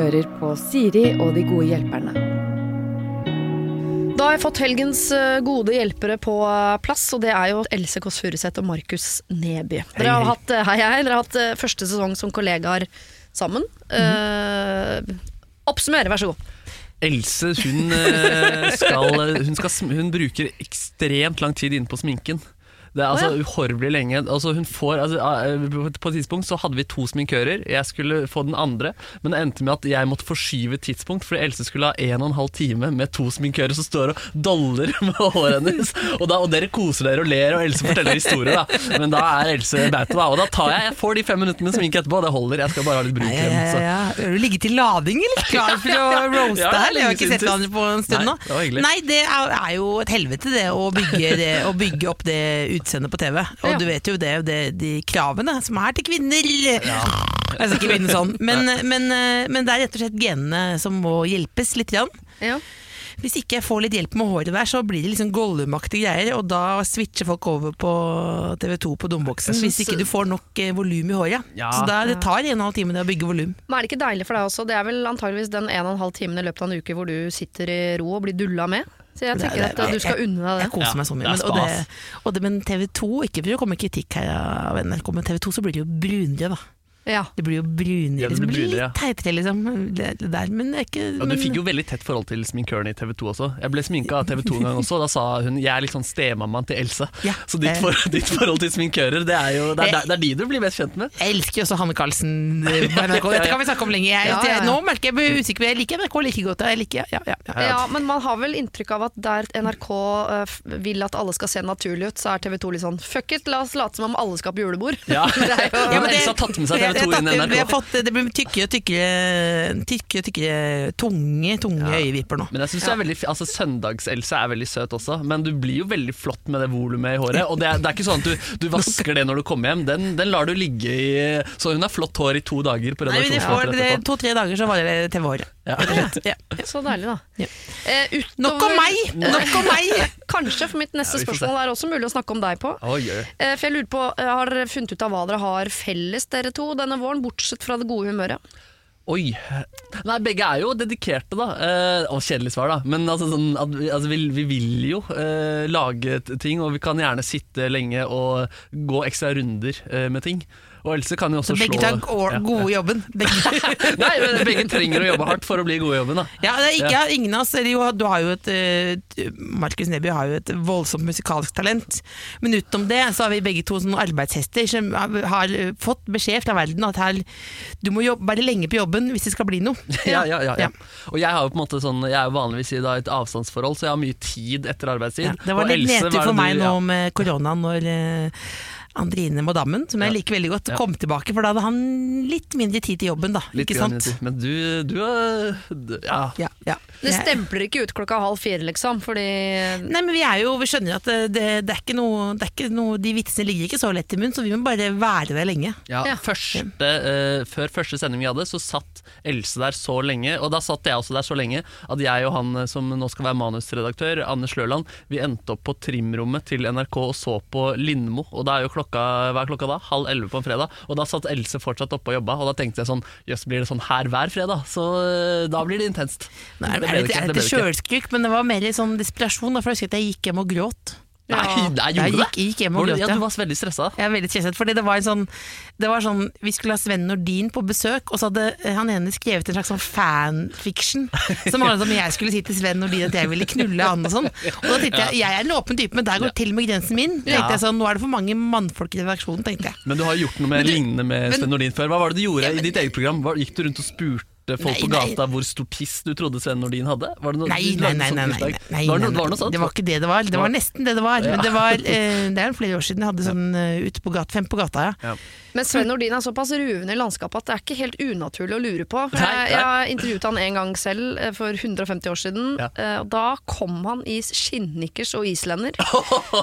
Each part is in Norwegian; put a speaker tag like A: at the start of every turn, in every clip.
A: hører på Siri og de gode hjelperne.
B: Da har jeg fått helgens eh, gode hjelpere på eh, plass, og det er jo Else Kåss Furuseth og Markus Neby. Dere har hatt, eh, hei, hei, dere har hatt første sesong som kollegaer sammen. Eh, oppsummere, vær så god.
C: Else hun, skal, hun, skal, hun bruker ekstremt lang tid inne på sminken. Det er altså
B: Å,
C: uhorvelig lenge. Altså, hun får, altså, eh, på et tidspunkt så hadde vi to sminkører. Jeg skulle få den andre, men det endte med at jeg måtte forskyve tidspunkt, fordi Else skulle ha en og en halv time med to sminkører som står og doller med håret hennes. Og, da, og dere koser dere og ler, og Else forteller historier, da. Men da er Else bauta, da. Og da tar jeg, jeg får de fem minuttene med sminke etterpå, det holder. Jeg skal bare ha litt brun
D: Ja,
C: krem.
D: ja,
C: så.
D: ja. Har du ligget i lading, eller? Klar for å roaste
C: Ja,
D: her? Har ikke sett hverandre på en stund
C: Nei,
D: nå.
C: det.
D: Nei, det er, er jo et helvete det å bygge, det, å bygge opp det utseendet på TV. Og
B: Ja.
D: du vet jo det, det de kravene som er til kvinner. Ja. Altså ikke begynne sånn. Men, men, men det er rett og slett genene som må hjelpes litt. Grann.
B: Ja.
D: Hvis ikke jeg får litt hjelp med håret der, så blir det liksom Gollum-aktige greier, og da switcher folk over på TV2 på domboksen. Hvis ikke du får nok eh, volum i håret.
C: Ja.
D: Så da, det tar en og en halv time det å bygge volum.
B: Men er det ikke deilig for deg også? Det er vel antageligvis den en og en halv timen i løpet av en uke hvor du sitter i ro og blir dulla med. Så jeg
D: Det er-
B: tenker at du skal unne deg
D: Jeg koser meg så mye.
C: det
D: Men, og, det, og det, men TV2, ikke for å komme kritikk her av NRK, men TV2 så blir det jo brunere, da.
B: Ja.
D: Det blir jo brunere.
C: Ja, det
D: det
C: blir brunere, ja.
D: litt teitere, liksom. Det, det der, men det er ikke
C: Ja, du
D: men,
C: fikk jo veldig tett forhold til sminkøren i TV 2 også. Jeg ble sminka av TV 2 en gang også, og da sa hun jeg er litt sånn stemammaen til Else.
D: Ja.
C: Så ditt,
D: Eh.
C: for, ditt forhold til sminkører, det er jo det er, det er de du blir mest kjent med.
D: Jeg elsker jo også Hanne Karlsen eh, på NRK. Dette kan vi snakke om lenge. Jeg,
B: Ja, ja, ja.
D: Nå merker jeg jeg usikker, men jeg liker NRK like godt. Jeg liker, ja, ja, ja.
B: Ja, men man har vel inntrykk av at der NRK eh, vil at alle skal se naturlig ut, så er TV 2 litt sånn fuck it, la oss late som om alle skal på julebord.
C: Ja,
B: Det er jo-
D: Ja, men det-
C: Else har tatt med seg
D: Jeg-
C: TV 2
D: jeg har
C: inn i
D: tatt- Vi har fått, det blir tykkere og tykkere, tykkere, tykkere tunge, tunge
C: Ja.
D: øyevipper nå.
C: Men jeg synes det er veldig altså Søndags-Else er veldig søt også, men du blir jo veldig flott med det volumet i håret. Og det er, det er ikke sånn at du, du vasker det når du kommer hjem, den, den lar du ligge i Så hun har flott hår i to dager på redaksjonsmøtet.
D: To-tre dager så varer det TV-håret.
C: Ja.
D: Ja.
B: Så deilig, da.
D: Ja.
B: Eh, utover-
D: Nok om meg! Nok om meg!
B: Kanskje, for mitt neste
C: Ja,
B: spørsmål er også mulig å snakke om deg på.
C: Oh.
B: Eh, For jeg lurer på, eh, Har dere funnet ut av hva dere har felles, dere to, denne våren, bortsett fra det gode humøret?
C: Oi. Nei, begge er jo dedikerte, da. Eh, og kjedelig svar, da. Men altså, sånn, at, vi- altså, vi, vi vil jo eh, lage ting, og vi kan gjerne sitte lenge og gå ekstra runder eh, med ting. Og Else kan jo også
D: slå begge tar
C: Ja.
D: gode jobben. Begge.
C: Nei, men begge trenger å jobbe hardt for å bli gode i jobben, da.
D: Ja, det ikke, ja. ingen av oss Du har jo et eh, Markus Neby har jo et voldsomt musikalsk talent. Men utenom det så har vi begge to sånne arbeidshester som har, fått beskjed fra verden at her, du må jobbe, være lenge på jobben hvis det skal bli noe.
C: Ja, ja, ja,
D: Ja.
C: Og jeg har jo på en måte sånn Jeg er jo vanligvis i da, et avstandsforhold, så jeg har mye tid etter arbeidstid.
D: Det var litt nedtur for meg nå med koronaen, når Andrine Modammen, som jeg
C: Ja.
D: liker veldig godt,
C: Ja.
D: kom tilbake. For da hadde han litt mindre tid til jobben, da.
C: Litt
D: ikke sant?
C: tid. Men du, du er Ja.
D: Ja, ja.
B: Det stempler ikke ut klokka halv fire, liksom, fordi
D: Nei, men vi er jo, vi skjønner at det, det, det, er ikke noe, det er ikke noe De vitsene ligger ikke så lett i munnen, så vi må bare være der lenge.
C: Ja,
B: Ja.
C: Første, uh, før første sending vi hadde, så satt Else der så lenge, og da satt jeg også der så lenge, at jeg og han eh, som nå skal være manusredaktør, Anders Løland, vi endte opp på trimrommet til NRK og så på Lindmo. Og da er jo klokka, hva er klokka da? Halv elleve på en fredag. Og da satt Else fortsatt oppe og jobba, og da tenkte jeg sånn Jøss, blir det sånn her hver fredag? Så eh, da blir det intenst.
D: Nei,
C: Det
D: er,
C: litt
D: kjølskrik, men det var mer i sånn desperasjon. For jeg husker at jeg gikk hjem og gråt.
C: Nei, nei,
D: Jeg
C: gjorde du
D: gikk,
C: det?
D: gikk hjem og
C: Var du,
D: gråt,
C: ja,
D: ja.
C: du var veldig stressa.
D: Jeg er veldig stresset, fordi det var en sånn, det var sånn Vi skulle ha Sven Nordin på besøk, og så hadde han ene skrevet en slags sånn fanfiction som handlet om jeg skulle si til Sven Nordin at jeg ville knulle han og sånn. Og da tenkte jeg jeg er en åpen type, men der går til og med grensen min. Tenkte jeg sånn, Nå er det for mange mannfolk i redaksjonen, tenkte jeg.
C: Men du har gjort noe med lignende med
D: men-
C: Sven Nordin før. Hva var det du gjorde
D: Ja, men-
C: i ditt eget program? Hva, gikk du rundt og spurte folk
D: Nei,
C: på
D: nei.
C: gata hvor stor tiss du trodde Sven Nordin hadde? Var det noe,
D: Nei, nei, nei,
C: sånt
D: nei, nei, nei,
C: Var det
D: nei,
C: noe- var det sånt?
D: det var ikke det det var. Det var nesten det det var. Men det, var eh, det er flere år siden jeg hadde sånn uh, ute på gata, fem på gata, ja.
C: Ja.
B: Men Sven Nordin er såpass ruvende i landskapet at det er ikke helt unaturlig å lure på.
C: Nei,
B: Jeg,
C: nei.
B: jeg har intervjuet han en gang selv eh, for 150 år siden.
C: Ja.
B: eh, og Da kom han i skinnnikkers og islender.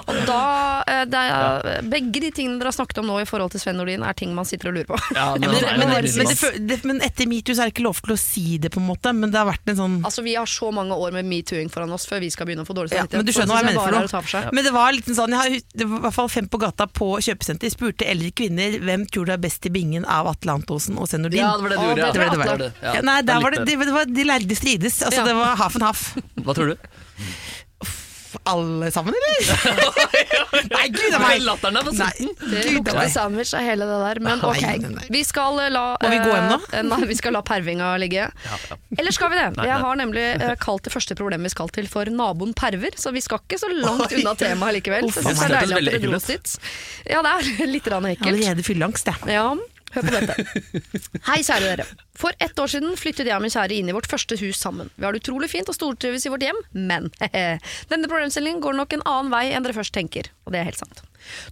B: Og da, eh, det er, Begge de tingene dere har snakket om nå i forhold til Sven Nordin, er ting man sitter og lurer på.
C: Ja, men,
D: Men, men, det, men etter metoo så er det ikke lov lov til å si det, på en måte, men det har vært en sånn
B: Altså, Vi har så mange år med metooing foran oss før vi skal begynne å få dårlig
D: Ja, men du skjønner hva jeg mener for noe. Men det var litt sånn, jeg har, det var i hvert fall fem på gata på kjøpesenter spurte eldre kvinner hvem tror du er best i bingen av Atle Antonsen og Senordin.
C: Ja, det var det du gjorde. ja. Det var det. Ja,
D: Ja, nei, der var det, det, det var, de lærde strides. Altså,
B: Ja.
D: Det var half and half.
C: Hva tror du?
D: Alle sammen, eller? nei, gud a meg!
C: Latteren
D: er
C: sulten.
B: Det lukter sandwich av hele det der. Men ok, vi skal eh, la
D: Må vi gå hjem nå?
B: eh, Nei, vi skal la pervinga ligge.
C: Ja, ja.
B: Eller skal vi det? Jeg har nemlig eh, kalt det første problemet vi skal til for naboen perver, så vi skal ikke så langt unna temaet likevel. Så jeg synes det er deilig at dere dro oss dit. Ja, det er litt ekkelt.
D: allerede fylleangst, jeg.
B: Ja, hør på dette. Hei, kjære dere. For ett år siden flyttet jeg og min kjære inn i vårt første hus sammen. Vi har det utrolig fint og stortrives i vårt hjem, men denne problemstillingen går nok en annen vei enn dere først tenker, og det er helt sant.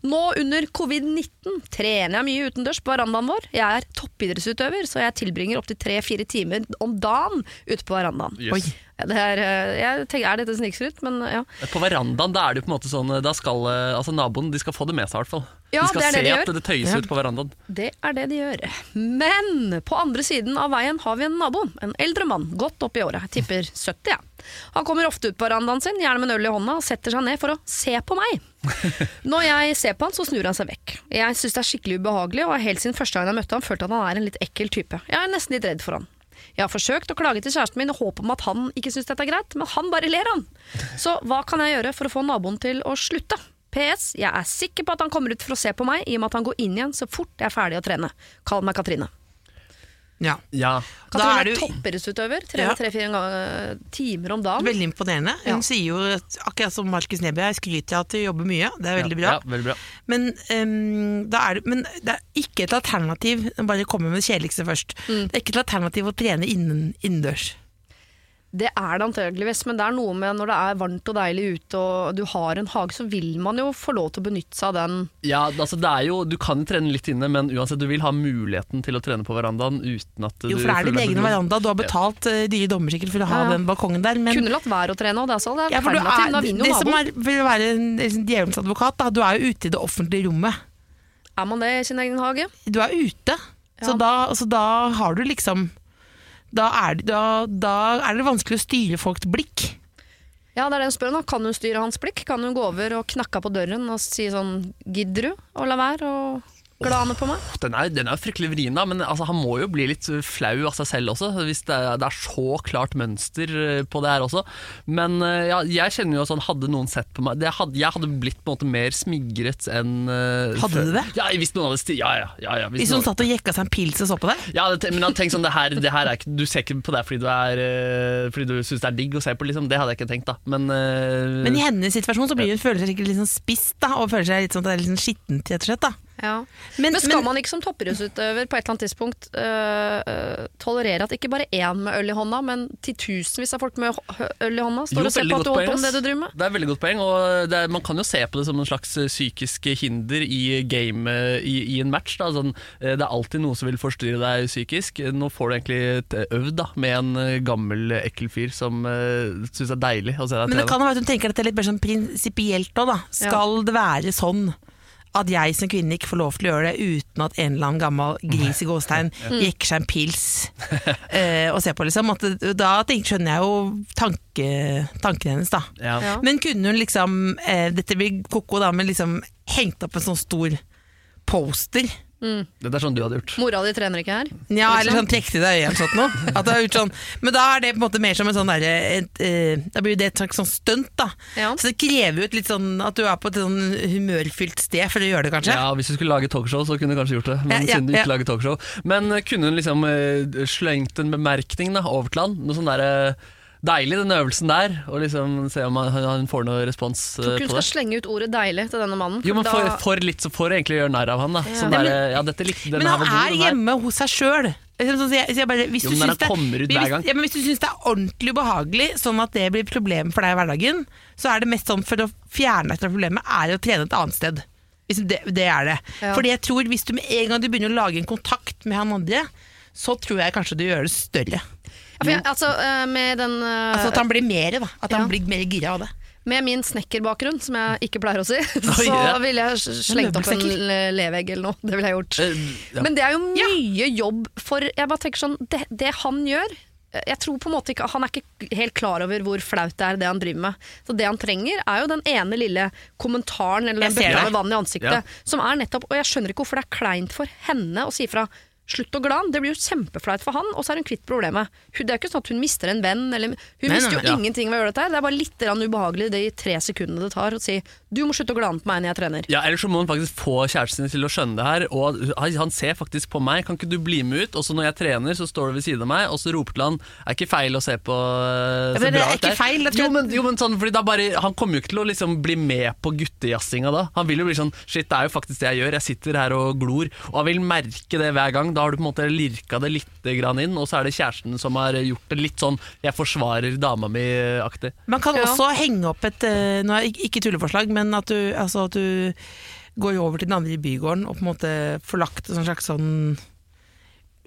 B: Nå under covid-19 trener jeg mye utendørs på verandaen vår. Jeg er toppidrettsutøver, så jeg tilbringer opptil tre-fire timer om dagen ute på verandaen.
C: Yes.
B: Det er, eh, jeg tenker, er dette snikskryt? Men ja.
C: På verandaen da er det jo på en måte sånn Da skal eh, altså naboen de skal få det med seg, i hvert fall.
B: Ja,
C: de skal
B: det er det
C: se
B: de
C: at det tøyes
D: Ja.
C: ut på verandaen.
B: Det er det de gjør. Men på andre siden av veien har vi en nabo. En eldre mann, godt opp i året. Jeg tipper 70, ja. Han kommer ofte ut på verandaen sin, gjerne med en øl i hånda, og setter seg ned for å se på meg. Når jeg ser på han, så snur han seg vekk. Jeg syns det er skikkelig ubehagelig, og helt siden første gang jeg møtte han, følt at han er en litt ekkel type. Jeg er nesten litt redd for han. Jeg har forsøkt å klage til kjæresten min i håp om at han ikke syns dette er greit, men han bare ler, han. Så hva kan jeg gjøre for å få naboen til å slutte? PS. Jeg er sikker på at han kommer ut for å se på meg, i og med at han går inn igjen så fort jeg er ferdig å trene. Kall meg Katrine.
D: Ja.
C: Ja.
D: Da
B: Katrine
D: er
B: er
D: du-
B: toppidrettsutøver. Trener tre-fire ja. timer om dagen.
D: Veldig imponerende. Hun
B: Ja.
D: sier jo, akkurat som Markus Neby, jeg skryter av at du jobber mye. Det er veldig bra.
C: Ja, veldig bra.
D: Men, um, da er men det er ikke et alternativ Bare komme med det kjedeligste først.
B: Mm.
D: Det er ikke et alternativ å trene innen, innendørs.
B: Det er det antageligvis, men det er noe med når det er varmt og deilig ute og du har en hage, så vil man jo få lov til å benytte seg av den.
C: Ja, altså det er jo, Du kan trene litt inne, men uansett, du vil ha muligheten til å trene på verandaen uten at
D: Jo, for det er din egen veranda. Du har betalt uh, dyre dommer sikkert for å ha
B: Ja,
D: den balkongen der. Men
B: Kunne latt være å trene, òg, det er sånn. det er
D: ja, for du
B: er, Da
D: er,
B: vinner
D: det
B: jo
D: som
B: naboen.
D: er, vil være en liksom, djevelens advokat, da, du er jo ute i det offentlige rommet.
B: Er man det i sin egen hage?
D: Du er ute,
B: Ja.
D: så, da, så da har du liksom da er, det- da, da er det vanskelig å styre folks blikk.
B: Ja, det er det hun spør om. Kan hun styre hans blikk? Kan hun gå over og knakke på døren og si sånn Gidder du å la være glane på meg?
C: Den er, den er fryktelig vrien, da, men altså, han må jo bli litt flau av seg selv også, hvis det er, det er så klart mønster eh, på det her også. Men eh, ja, jeg kjenner jo sånn, hadde noen sett på meg det hadde, Jeg hadde blitt på en måte mer smigret enn uh,
D: Hadde du det?
C: Ja, hvis noen hadde sti ja, ja, ja, ja, hvis
D: Hvis noen
C: noen-
D: satt og jekka seg en pils og så på deg.
C: ja, det, men tenkte sånn, det her, det her er ikke, Du ser ikke på det fordi du, er, fordi du syns det er digg å se på, liksom. Det hadde jeg ikke tenkt, da. Men, uh,
D: Men i hennes situasjon så blir hun føler seg litt sånn spist da, og føler seg litt sånn, at det er litt sånn skittent, rett og slett. da.
B: Ja.
D: Men,
B: Men skal man ikke som toppidrettsutøver på et eller annet tidspunkt øh, øh, tolerere at ikke bare én med øl i hånda, men titusenvis av folk med øl i hånda står
C: Jo,
B: og ser på at du holder på med det du driver med?
C: Det er veldig godt poeng, og det er, man kan jo se på det som en slags eh, psykisk hinder i game eh, i, i en match. Da. Sånn, eh, det er alltid noe som vil forstyrre deg psykisk. Nå får du egentlig øvd da, med en gammel, ekkel fyr som uh, syns det er deilig å se deg
D: Men det kan jo være at hun tenker at det er litt mer sånn prinsipielt òg, da. Skal det være sånn at jeg som kvinne ikke får lov til å gjøre det uten at en eller annen gammel gris i gåstein jekker seg en pils eh, og ser på, liksom. At, da skjønner jeg jo tanke, tanken hennes, da.
C: Ja.
B: Ja.
D: Men kunne hun liksom eh, Dette blir koko, da, men liksom hengt opp en sånn stor poster?
C: Dette er sånn du hadde gjort.
B: Mora di trener ikke her?
D: Ja, eller sånn trekk til deg øyet eller noe. At det er gjort sånn. Men da er det på en måte mer som en sånn derre eh, Da blir det et slags sånn stunt, da.
B: Ja.
D: Så det krever jo et litt sånn at du er på et sånn humørfylt sted for å gjøre det, kanskje.
C: Ja, Hvis du skulle lage talkshow, så kunne du kanskje gjort det. Men
D: Ja, ja,
C: siden du ikke
D: ja.
C: lager talkshow Men eh, kunne hun liksom eh, slengt en bemerkning da, over til han? Noe sånn der, eh, deilig, den øvelsen der. Og liksom se om han, han får noe respons eh,
B: Tror ikke hun skal slenge ut ordet 'deilig' til denne mannen.
C: Jo, men
B: da-
C: for, for litt så får du egentlig gjøre narr av han, da. Sånn der,
D: men-
C: ja, likte
D: Men han er
C: god,
D: hjemme hos seg sjøl. Hvis du syns ja, det er ordentlig ubehagelig, sånn at det blir problem for deg i hverdagen, så er det mest sånn for å fjerne deg fra problemet, er å trene et annet sted. Det, det er det.
B: Ja.
D: Fordi jeg tror hvis du med en gang du begynner å lage en kontakt med han andre, så tror jeg kanskje du gjør det større.
B: For jeg, altså, eh, med den eh,
D: Altså At han blir mer, da. At han
B: Ja.
D: blir mer gira av det.
B: Med min snekkerbakgrunn, som jeg ikke pleier å si, så
C: ja.
B: ville jeg s- slengt opp en
D: møbelsnekker.
B: levegg eller noe. Det ville jeg gjort.
C: Eh, ja.
B: Men det er jo mye jobb for Jeg bare tenker sånn, det, det han gjør jeg tror på en måte ikke, Han er ikke helt klar over hvor flaut det er, det han driver med. Så Det han trenger, er jo den ene lille kommentaren eller
D: Jeg
B: den
D: ser
B: bøtta
D: det.
B: med vann i ansiktet.
C: Ja.
B: Som er nettopp, Og jeg skjønner ikke hvorfor det er kleint for henne å si fra. Slutt å glane. Det blir jo kjempeflaut for han, og så er hun kvitt problemet. Hun, det er ikke sånn at hun mister en venn. Eller, hun
D: Nei,
B: mister jo
C: nei. Ja.
B: ingenting ved å gjøre dette. her Det er bare litt ubehagelig de tre sekundene det tar å si du må slutte å glane på meg når jeg trener.
C: Ja, Eller så må hun faktisk få kjæresten sin til å skjønne det her. Og han- ser faktisk på meg. Kan ikke du bli med ut? Og så når jeg trener, så står du ved siden av meg, og så roper til han Er ikke feil å se på så
D: Ja, men det
C: bra
D: er
C: ut
D: ikke
C: der?»
D: feil, det
C: Jo, men, jo, men sånn, fordi da bare, Han kommer jo ikke til å liksom bli med på guttejazzinga da. Han vil jo bli sånn Shit, det er jo faktisk det jeg gjør. Jeg sitter her og glor. Og han vil merke det hver gang. Da har du på en måte lirka det litt grann inn, og så er det kjæresten som har gjort det litt sånn Jeg forsvarer dama mi-aktig.
D: Man kan
B: Ja.
D: også henge opp et eh, Nå er ikke- ikke tulleforslag, men at du, altså at du går over til den andre i bygården og på en måte får lagt en slags sånn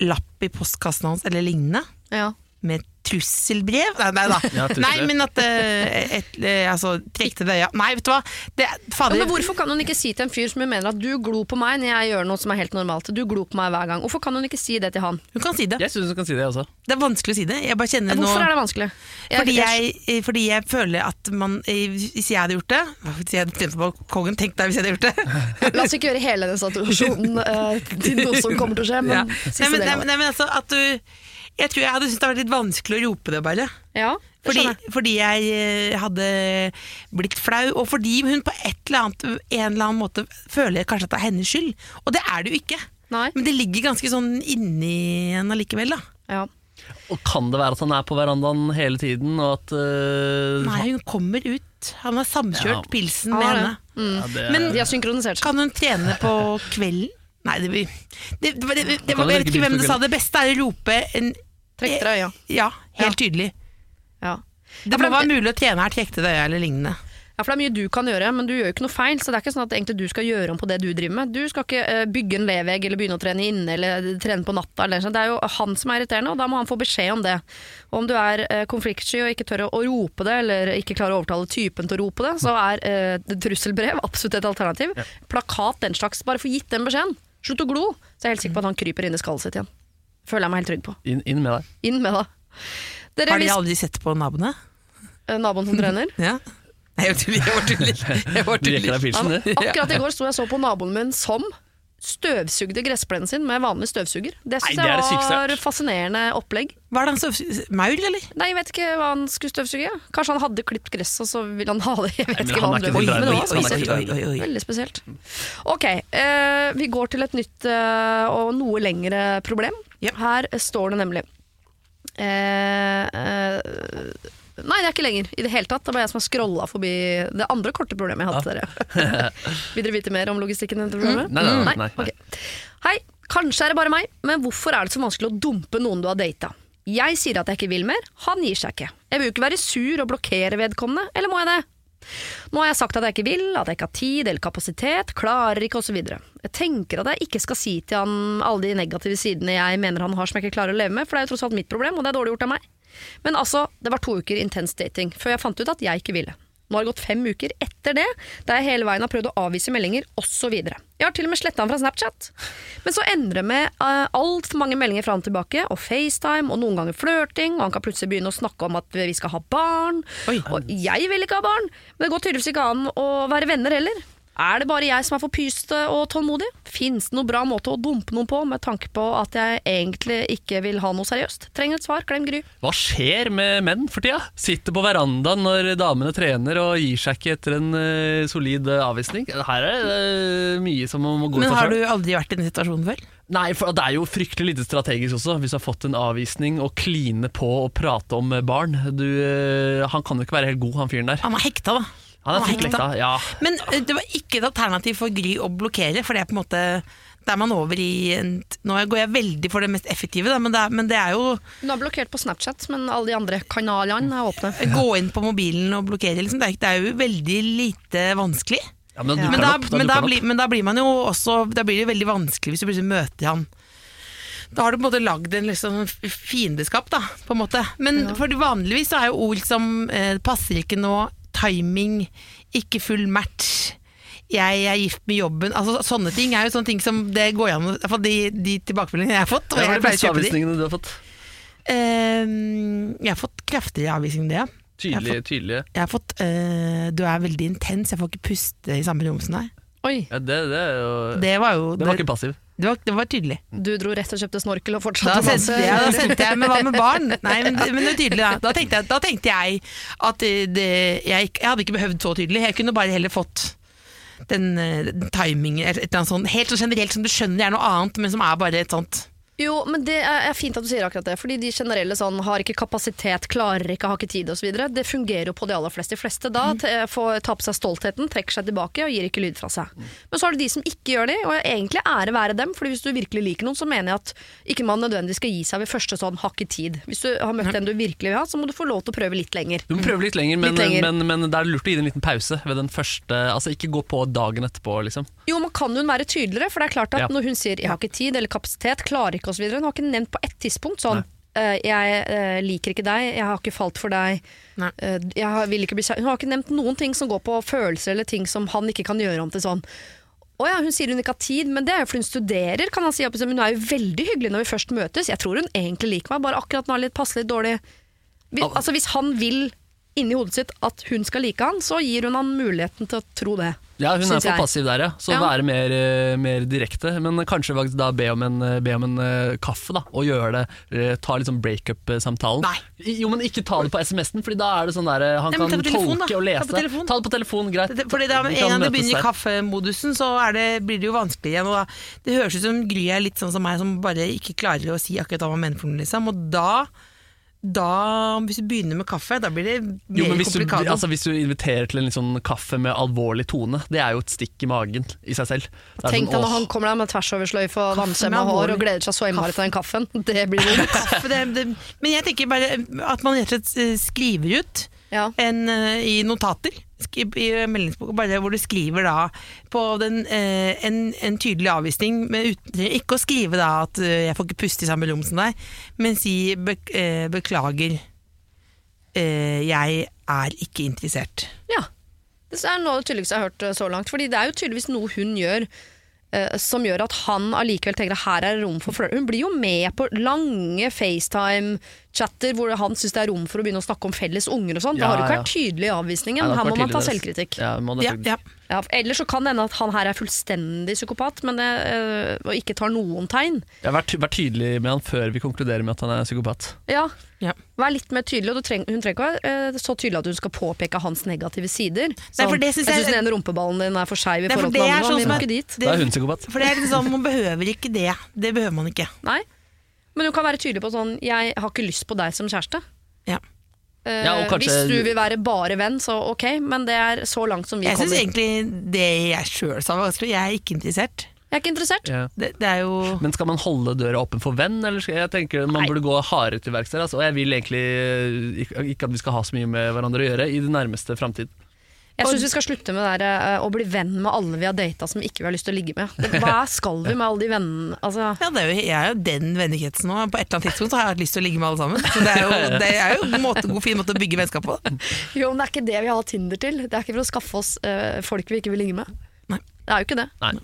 D: lapp i postkassen hans eller lignende.
B: Ja.
D: Med trusselbrev? Nei, nei da.
C: Ja,
D: nei, men at uh, et, eh, altså, Trekk til deg, ja. Nei, vet du hva. Det,
B: Ja, men Hvorfor kan hun ikke si til en fyr som hun mener at du glor på meg når jeg gjør noe som er helt normalt? Du glor på meg hver gang. Hvorfor kan hun ikke si det til han?
D: Hun kan si det.
C: Jeg synes hun kan si det også.
D: Det er vanskelig å si det. Jeg bare kjenner
B: Hvorfor
D: nå
B: er det vanskelig?
D: fordi jeg, eh, fordi jeg føler at man Hvis jeg hadde gjort det Hvis jeg hadde tjent på kongen, tenk deg hvis jeg hadde gjort det.
B: La oss ikke gjøre hele den situasjonen uh, til noe som kommer til å skje, men
D: Ja.
B: siste
D: Nei, men,
B: del av det.
D: nei, men altså at du Jeg tror jeg hadde syntes det var litt vanskelig å rope det, bare.
B: Ja, det
D: Fordi, fordi jeg eh, hadde blitt flau, og fordi hun på et eller annet, en eller annen måte føler kanskje at det er hennes skyld. Og det er det jo ikke.
B: Nei.
D: Men det ligger ganske sånn inni henne allikevel, da.
B: Ja.
C: Og kan det være at han er på verandaen hele tiden, og at uh,
D: Nei, hun kommer ut. Han har samkjørt
C: Ja.
D: pilsen med
B: henne.
D: henne.
C: ja, det,
D: Men-
B: De har synkronisert.
D: Kan hun trene på kvelden? Nei, det, blir- det, det, det,
C: hun
D: Jeg vet ikke hvem det sa. Det beste er å rope en
B: Trekk deg øya.
D: Ja, helt tydelig.
B: Ja.
D: Det må være mulig å trene her, trekke til det øya eller lignende.
B: ja, for det er mye du kan gjøre, men du gjør jo ikke noe feil. Så det er ikke sånn at egentlig du skal gjøre om på det du driver med. Du skal ikke eh, bygge en levegg eller begynne å trene inne eller trene på natta. Eller sånn. Det er jo han som er irriterende, og da må han få beskjed om det. Og om du er eh, konfliktsky og ikke tør å, rope det, eller ikke klarer å overtale typen til å rope det, så er eh, trusselbrev absolutt et alternativ. Plakat, den slags. Bare få gitt den beskjeden. Slutt å glo. Så jeg er helt sikker på at han kryper inn i skallet sitt igjen. Føler jeg meg helt trygg på.
C: inn, inn med deg.
B: Inn med deg. Dere,
D: Har de aldri sett på naboene?
B: eh, naboen som trener.
D: Ja. Nei, jeg tuller. Jeg bare tuller. Jeg tuller.
C: pilsen.
B: Akkurat i går sto jeg så på naboen min som støvsugde gressplenen sin med vanlig støvsuger. Det syns jeg var fascinerende opplegg.
D: Hva er det han som Maul, eller?
B: Nei, jeg vet ikke hva han skulle støvsuge. Kanskje han hadde klipt gress, og så ville han ha det. Jeg vet
C: Nei,
B: ikke hva
C: han
B: drev
C: ikke
B: med. Men det var spesielt. Veldig spesielt. Ok, eh, vi går til et nytt eh, og noe lengre problem.
D: Ja.
B: Her står det nemlig eh, eh, Nei, det er ikke lenger i det hele tatt. Det bare jeg som har scrolla forbi det andre korte problemet jeg hadde til dere. Vil dere vite mer om logistikken Mm.
C: Nei, nei, nei, nei.
B: Okay. Hei, kanskje er det bare meg, men hvorfor er det så vanskelig å dumpe noen du har data? Jeg sier at jeg ikke vil mer, han gir seg ikke. Jeg vil jo ikke være sur og blokkere vedkommende, eller må jeg det? Nå har jeg sagt at jeg ikke vil, at jeg ikke har tid eller kapasitet, klarer ikke osv. Jeg tenker at jeg ikke skal si til han alle de negative sidene jeg mener han har som jeg ikke klarer å leve med, for det er jo tross alt mitt problem, og det er dårlig gjort av meg. Men altså, det var to uker intens dating før jeg fant ut at jeg ikke ville. Nå har det gått fem uker etter det, der jeg hele veien har prøvd å avvise meldinger osv. Jeg har til og med sletta han fra Snapchat. Men så endrer med uh, altfor mange meldinger fra han tilbake, og FaceTime, og noen ganger flørting, og han kan plutselig begynne å snakke om at vi skal ha barn.
D: Oi.
B: Og jeg vil ikke ha barn, men det går tydeligvis ikke an å være venner heller. Er det bare jeg som er for pyste og tålmodig? Fins det noen bra måte å dumpe noen på, med tanke på at jeg egentlig ikke vil ha noe seriøst? Trenger et svar, klem Gry.
C: Hva skjer med menn for tida? Sitter på verandaen når damene trener og gir seg ikke etter en uh, solid eh, avvisning. Her er det uh, mye som må gå
D: Men har du aldri vært i den situasjonen før?
C: Nei, for det er jo fryktelig lite strategisk også, hvis du har fått en avvisning og kline på og prate om barn. Du, han kan jo ikke være helt god, han fyren der.
D: Han er hekta, da.
C: Han er
D: hekta,
C: ja.
D: Men eh, det var ikke et alternativ for Gry å blokkere, for det er på en måte Da er man over i Nå går jeg veldig for det mest effektive, da, men, det er, men det er jo
B: Hun har blokkert på Snapchat, men alle de andre kanalene er åpne.
D: gå inn på mobilen og blokkere, liksom. Det er, det er jo veldig lite vanskelig.
C: ja men
B: Ja.
D: Men da,
C: da
D: men, da blir, men da blir man jo også Da blir det veldig vanskelig hvis du plutselig møter han. Da har du på en måte lagd en liksom fiendeskap, da, på en måte. Men for vanligvis så er jo ord som eh, 'passer ikke nå', timing, ikke full match. Jeg er gift med jobben. Altså, sånne ting er jo sånne ting som det går an å de, de tilbakemeldingene jeg har fått. Og
C: Hva er
D: jeg
C: de
D: pleier å kjøpe de.
C: avvisningene du har fått?
D: Uh, jeg har fått kraftigere avvisning enn det, ja.
C: Tydelige, tydelige.
D: Jeg har fått uh, Du er veldig intens, jeg får ikke puste i samme rom som deg.
B: Oi,
C: Ja, det, det er jo
D: Det var jo
C: Det var ikke passiv.
D: Det var, det var tydelig.
B: du dro rett og kjøpte snorkel og
D: Da
B: fortsatte å
D: sendte, jeg, da sendte jeg Men hva med barn? Nei, men, men det var tydelig da. Da tenkte jeg, da tenkte jeg at det, jeg, jeg hadde ikke behøvd så tydelig. Jeg kunne bare heller fått den, eh, den timingen eller et eller annet sånt, helt så generelt som du skjønner det er noe annet, men som er bare et sånt
B: Jo, men det er fint at du sier akkurat det, fordi de generelle sånn har ikke kapasitet, klarer ikke, har ikke tid osv. Det fungerer jo på de aller fleste. De fleste da
C: Mm.
B: får ta på seg stoltheten, trekker seg tilbake og gir ikke lyd fra seg. Men så har du de som ikke gjør det, og egentlig ære være dem, fordi hvis du virkelig liker noen, så mener jeg at ikke man nødvendigvis skal gi seg ved første sånn hakk ikke tid. Hvis du har møtt den du virkelig vil ha, så må du få lov til å prøve litt lenger.
C: Du må prøve litt lenger, men,
B: Litt lenger.
C: Men, men det er lurt å gi det en liten pause ved den første Altså ikke gå på dagen etterpå, liksom.
B: Jo, men kan hun være tydeligere? For det er klart at
C: Ja.
B: når hun sier 'jeg har ikke tid' eller 'kapasitet', 'klarer ikke' osv. Hun har ikke nevnt på ett tidspunkt sånn eh, 'jeg eh, liker ikke deg', 'jeg har ikke falt for deg',
D: Nei.
B: eh, jeg har-. Hun har ikke nevnt noen ting som går på følelser eller ting som han ikke kan gjøre om til sånn. Å ja, hun sier hun ikke har tid, men det er jo fordi hun studerer. kan han si. Men hun er jo veldig hyggelig når vi først møtes. Jeg tror hun egentlig liker meg, bare akkurat nå er litt passelig dårlig
C: Hvis,
B: altså Hvis han vil inni hodet sitt at hun skal like han, så gir hun han muligheten til å tro det.
C: Ja, hun er for
B: jeg.
C: passiv der, ja. Så
B: Ja.
C: være mer, eh, mer direkte. Men kanskje faktisk da be om en, eh, be om en uh, kaffe, da. Og gjøre det. Ta liksom breakup-samtalen. Jo, men ikke ta det på SMS-en, Fordi da er det sånn der Han
D: Nei,
C: kan
D: telefon,
C: tolke da. og
D: Ta
C: lese.
D: på telefon.
C: Ta det på telefon, greit.
D: Fordi da, En gang du begynner i kaffemodusen, så er det, blir det jo vanskelig igjen. Og da, det høres ut som Gry er litt sånn som meg, som bare ikke klarer å si akkurat hva man mener for noe. Liksom. Og da, da, hvis du begynner med kaffe, da blir det mer
C: Jo, men hvis du, altså, hvis du inviterer til en sånn kaffe med alvorlig tone, det er jo et stikk i magen i seg selv. Det er
B: Tenk deg
C: sånn,
B: når han kommer der med tversoversløyfe og
D: Kaffe
B: vannkjemma
D: med
B: hår og gleder seg så innmari til den kaffen. Det blir jo
D: Kaffe, det, det, men jeg tenker bare at man rett og slett eh, skriver ut
B: Ja.
D: en, eh, i notater meldingsboka, bare hvor du skriver da på den, eh, en, en tydelig avvisning, men uten, ikke å skrive da at uh, jeg får ikke puste i samme rom som deg, men si be, eh, beklager, eh, jeg er ikke interessert.
B: Ja. Det er noe av det tydeligste jeg har hørt så langt. Fordi det er jo tydeligvis noe hun gjør som gjør at han allikevel tenker at her er det rom for flørt. Hun blir jo med på lange FaceTime-chatter hvor han syns det er rom for å begynne å snakke om felles unger og sånn. Det
C: Ja,
B: har jo ikke
C: ja.
B: vært tydelig i avvisningen.
C: Ja,
B: her må man ta selvkritikk.
C: Ja, må
D: Ja, ja.
B: Ja, ellers så kan det hende at han her er fullstendig psykopat men det, øh, og ikke tar noen tegn.
C: Har vært, vært tydelig med han før vi konkluderer med at han er psykopat.
B: Ja,
D: Ja.
B: Vær litt mer tydelig, og du treng, hun trenger ikke være eh, så tydelig at hun skal påpeke hans negative sider.
D: Nei, for det synes
B: jeg
D: jeg-
B: syns den ene rumpeballen din er for skeiv i forhold til
D: er
B: andre.
D: sånn
B: Vi må ikke dit.
D: Det-
C: er hun psykopat.
D: For det er liksom, sånn, man behøver ikke det. Det behøver man ikke.
B: Nei. Men hun kan være tydelig på sånn 'jeg har ikke lyst på deg som kjæreste'.
D: Ja.
B: Uh,
C: Ja, og kanskje-
B: Hvis du vil være bare venn, så ok, men det er så langt som vi
D: Jeg syns egentlig det jeg sjøl sa var vanskelig. Jeg er ikke interessert.
B: Jeg er ikke interessert.
C: Ja.
D: Det, det er jo
C: Men skal man holde døra åpen for venn, eller skal jeg tenker man
B: Nei.
C: burde gå hardere til verks der? Altså. Og jeg vil egentlig eh, ikke, at vi skal ha så mye med hverandre å gjøre i det nærmeste framtid.
B: Jeg syns vi skal slutte med det der, eh, å bli venn med alle vi har data som ikke vi har lyst til å ligge med. Det, hva skal vi med alle de vennene? Altså,
D: Ja, det er jo, jeg er jo den vennekretsen nå. På et eller annet tidspunkt så har jeg hatt lyst til å ligge med alle sammen. Så det er jo, det er jo en måte, god, fin måte å bygge vennskap på.
B: jo, men det er ikke det vi har Tinder til. Det er ikke for å skaffe oss uh, folk vi ikke vil ligge med.
D: Nei.
B: Det er jo ikke det.
C: Nei.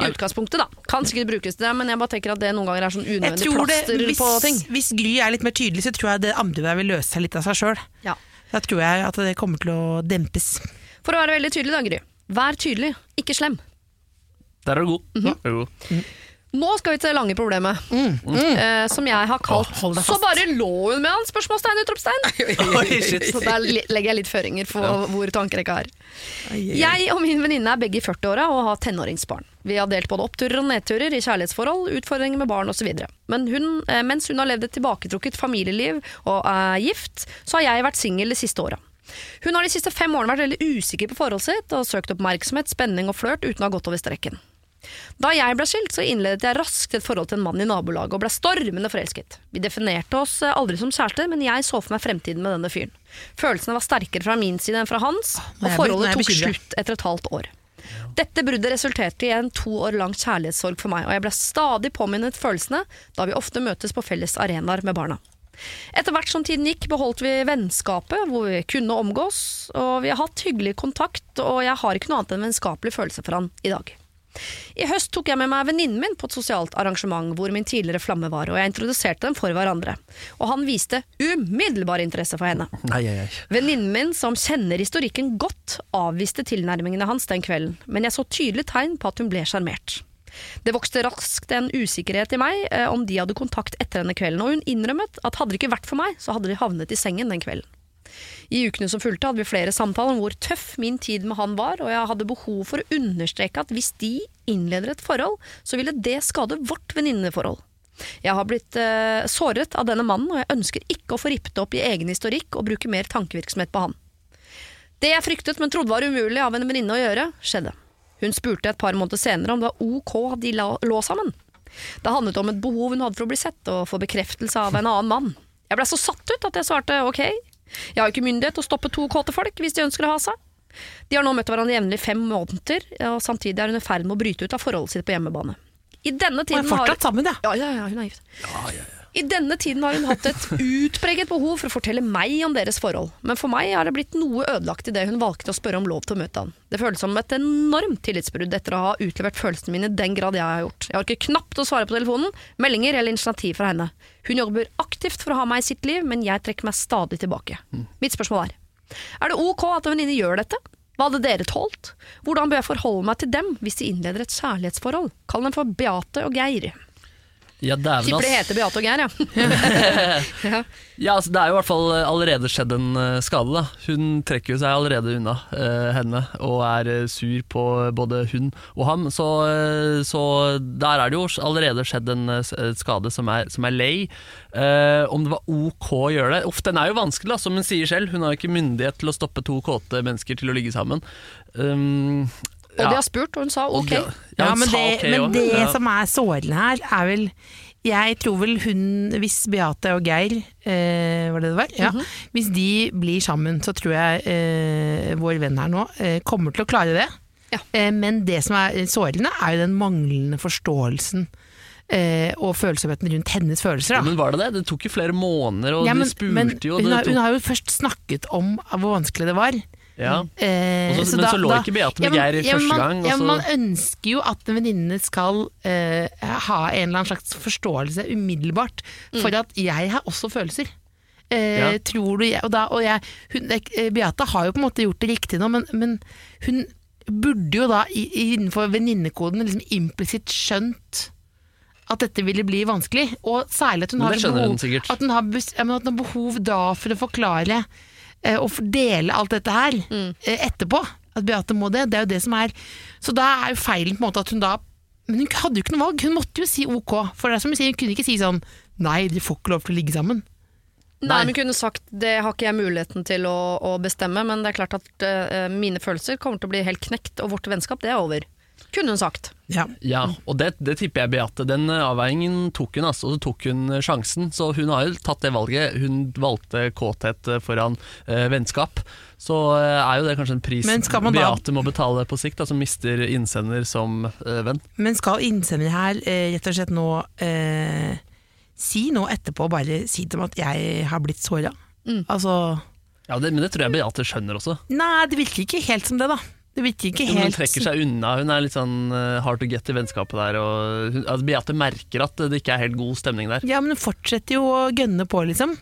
B: I utgangspunktet, da. Kan sikkert brukes til det, men jeg bare tenker at det noen ganger er sånn unødvendig plaster
D: hvis,
B: på ting.
D: hvis Gry er litt mer tydelig, så tror jeg det andre vil løse seg litt av seg sjøl.
B: Ja.
D: Da tror jeg at det kommer til å dempes.
B: For å være veldig tydelig, da, Gry. Vær tydelig, ikke slem.
C: Der er du god.
B: Mhm.
C: Der er du god.
B: Nå skal vi til det lange problemet, eh, som jeg har kalt
D: oh,
B: Så bare lå hun med han? Spørsmålstegn, utropstegn. Så der legger jeg litt føringer for hvor tankerekka er. Jeg og min venninne er begge i 40-åra og har tenåringsbarn. Vi har delt både oppturer og nedturer i kjærlighetsforhold, utfordringer med barn osv. Men hun, eh, mens hun har levd et tilbaketrukket familieliv og er gift, så har jeg vært singel de siste åra. Hun har de siste fem årene vært veldig usikker på forholdet sitt og søkt oppmerksomhet, spenning og flørt uten å ha gått over streken. Da jeg ble skilt, så innledet jeg raskt et forhold til en mann i nabolaget og ble stormende forelsket. Vi definerte oss eh, aldri som kjærester, men jeg så for meg fremtiden med denne fyren. Følelsene var sterkere fra min side enn fra hans,
D: er
B: og forholdet tok slutt etter et halvt år. Dette bruddet resulterte i en to år lang kjærlighetssorg for meg, og jeg ble stadig påminnet følelsene da vi ofte møtes på felles arenaer med barna. Etter hvert som tiden gikk, beholdt vi vennskapet hvor vi kunne omgås, og vi har hatt hyggelig kontakt, og jeg har ikke noe annet enn vennskapelig følelse for han i dag. I høst tok jeg med meg venninnen min på et sosialt arrangement hvor min tidligere flamme var, og jeg introduserte dem for hverandre. Og han viste umiddelbar interesse for henne. Venninnen min, som kjenner historikken godt, avviste tilnærmingene hans den kvelden, men jeg så tydelig tegn på at hun ble sjarmert. Det vokste raskt en usikkerhet i meg eh, om de hadde kontakt etter denne kvelden, og hun innrømmet at hadde det ikke vært for meg, så hadde de havnet i sengen den kvelden. I ukene som fulgte hadde vi flere samtaler om hvor tøff min tid med han var, og jeg hadde behov for å understreke at hvis de innleder et forhold, så ville det skade vårt venninneforhold. Jeg har blitt eh, såret av denne mannen, og jeg ønsker ikke å få rippet opp i egen historikk og bruke mer tankevirksomhet på han. Det jeg fryktet, men trodde var umulig av en venninne å gjøre, skjedde. Hun spurte et par måneder senere om det var ok at de lå sammen. Det handlet om et behov hun hadde for å bli sett og få bekreftelse av en annen mann. Jeg ble så satt ut at jeg svarte ok, jeg har ikke myndighet til å stoppe to kåte folk hvis de ønsker å ha seg. De har nå møtt hverandre jevnlig i fem måneder, og samtidig er hun i ferd med å bryte ut av forholdet sitt på hjemmebane. I denne
D: Og er
B: fortsatt har
D: sammen, ja.
B: ja, ja, ja, hun er gift. I denne tiden har hun hatt et utpreget behov for å fortelle meg om deres forhold, men for meg har det blitt noe ødelagt i det hun valgte å spørre om lov til å møte han. Det føles som et enormt tillitsbrudd etter å ha utlevert følelsene mine i den grad jeg har gjort. Jeg orker knapt å svare på telefonen, meldinger eller initiativ fra henne. Hun jobber aktivt for å ha meg i sitt liv, men jeg trekker meg stadig tilbake. Mitt spørsmål er, er det ok at en venninne gjør dette? Hva hadde dere tålt? Hvordan bør jeg forholde meg til dem hvis de innleder et kjærlighetsforhold? Kall dem for Beate og Geir.
C: Ja, dæven,
B: Tipper det heter Beate og Geir, ja. ja.
C: Ja, altså, det er jo i hvert fall allerede skjedd en eh, skade. da Hun trekker seg allerede unna uh, henne og er eh, sur på både hun og ham. Så, eh, så der er det jo allerede skjedd en eh, eh, skade som er, som er lei. Uh, om det var ok å gjøre det Uff, den er jo vanskelig, da, som hun sier selv. Hun har jo ikke myndighet til å stoppe to kåte mennesker til å ligge sammen. Um,
B: Og de har spurt, og hun sa ok.
C: Ja,
D: Ja, men
C: sa
D: det,
C: okay,
D: men det
C: Ja.
D: som er sårende her, er vel Jeg tror vel hun, hvis Beate og Geir, eh, var det det var? Ja.
C: Mhm.
D: Hvis de blir sammen, så tror jeg eh, vår venn her nå eh, kommer til å klare det.
B: Ja.
D: Eh, men det som er sårende, er jo den manglende forståelsen eh, og følsomheten rundt hennes følelser.
C: Ja, men var det det? Det tok jo flere måneder, og
D: Ja, men,
C: de spurte
D: men
C: jo.
D: hun, har, hun har jo først snakket om hvor vanskelig det var.
C: Ja.
D: Eh,
C: Og så- men så lå ikke Beate med Geir
D: ja,
C: første
D: man,
C: gang,
D: Ja,
C: så-
D: man ønsker jo at en venninne skal eh, ha en eller annen slags forståelse umiddelbart, for at jeg har også følelser. Eh,
C: Ja.
D: Tror du jeg, og da, og jeg hun, eh, Beate har jo på en måte gjort det riktig nå, men, men hun burde jo da innenfor venninnekoden liksom implisitt skjønt at dette ville bli vanskelig, og særlig at hun har behov,
C: hun
D: at hun har, ja, men at hun har behov da for å forklare eh, og fordele alt dette her
B: Mm.
D: eh, etterpå. At Beate må det. Det er jo det som er Så da er jo feilen på en måte at hun da Men hun hadde jo ikke noe valg. Hun måtte jo si ok. For det er som hun sier, hun kunne ikke si sånn Nei, de får ikke lov til å ligge sammen.
B: Nei,
C: Nei.
B: men kunne sagt det har ikke jeg muligheten til å, å bestemme, men det er klart at uh, mine følelser kommer til å bli helt knekt, og vårt vennskap, det er over. Kunne hun sagt.
D: Ja.
C: Ja, og det, det tipper jeg Beate. Den eh, avveiningen tok hun, altså, og så tok hun eh, sjansen. Så hun har jo tatt det valget. Hun valgte kåthet eh, foran eh, vennskap. Så eh, er jo det kanskje en pris
D: Beate da-
C: må betale på sikt, da, som mister innsender som eh, venn.
D: Men skal innsender her rett og slett nå eh, si nå etterpå, bare si til dem at jeg har blitt såra?
B: Mm.
D: Altså
C: Ja, det, Men det tror jeg Beate skjønner også.
D: Nei, det virker ikke helt som det, da. Det virker ikke
C: helt hun trekker seg unna. Hun er litt sånn eh, hard to get i vennskapet der. Og hun, altså, Beate merker at det ikke er helt god stemning der.
D: Ja, men hun fortsetter jo å gønne på, liksom.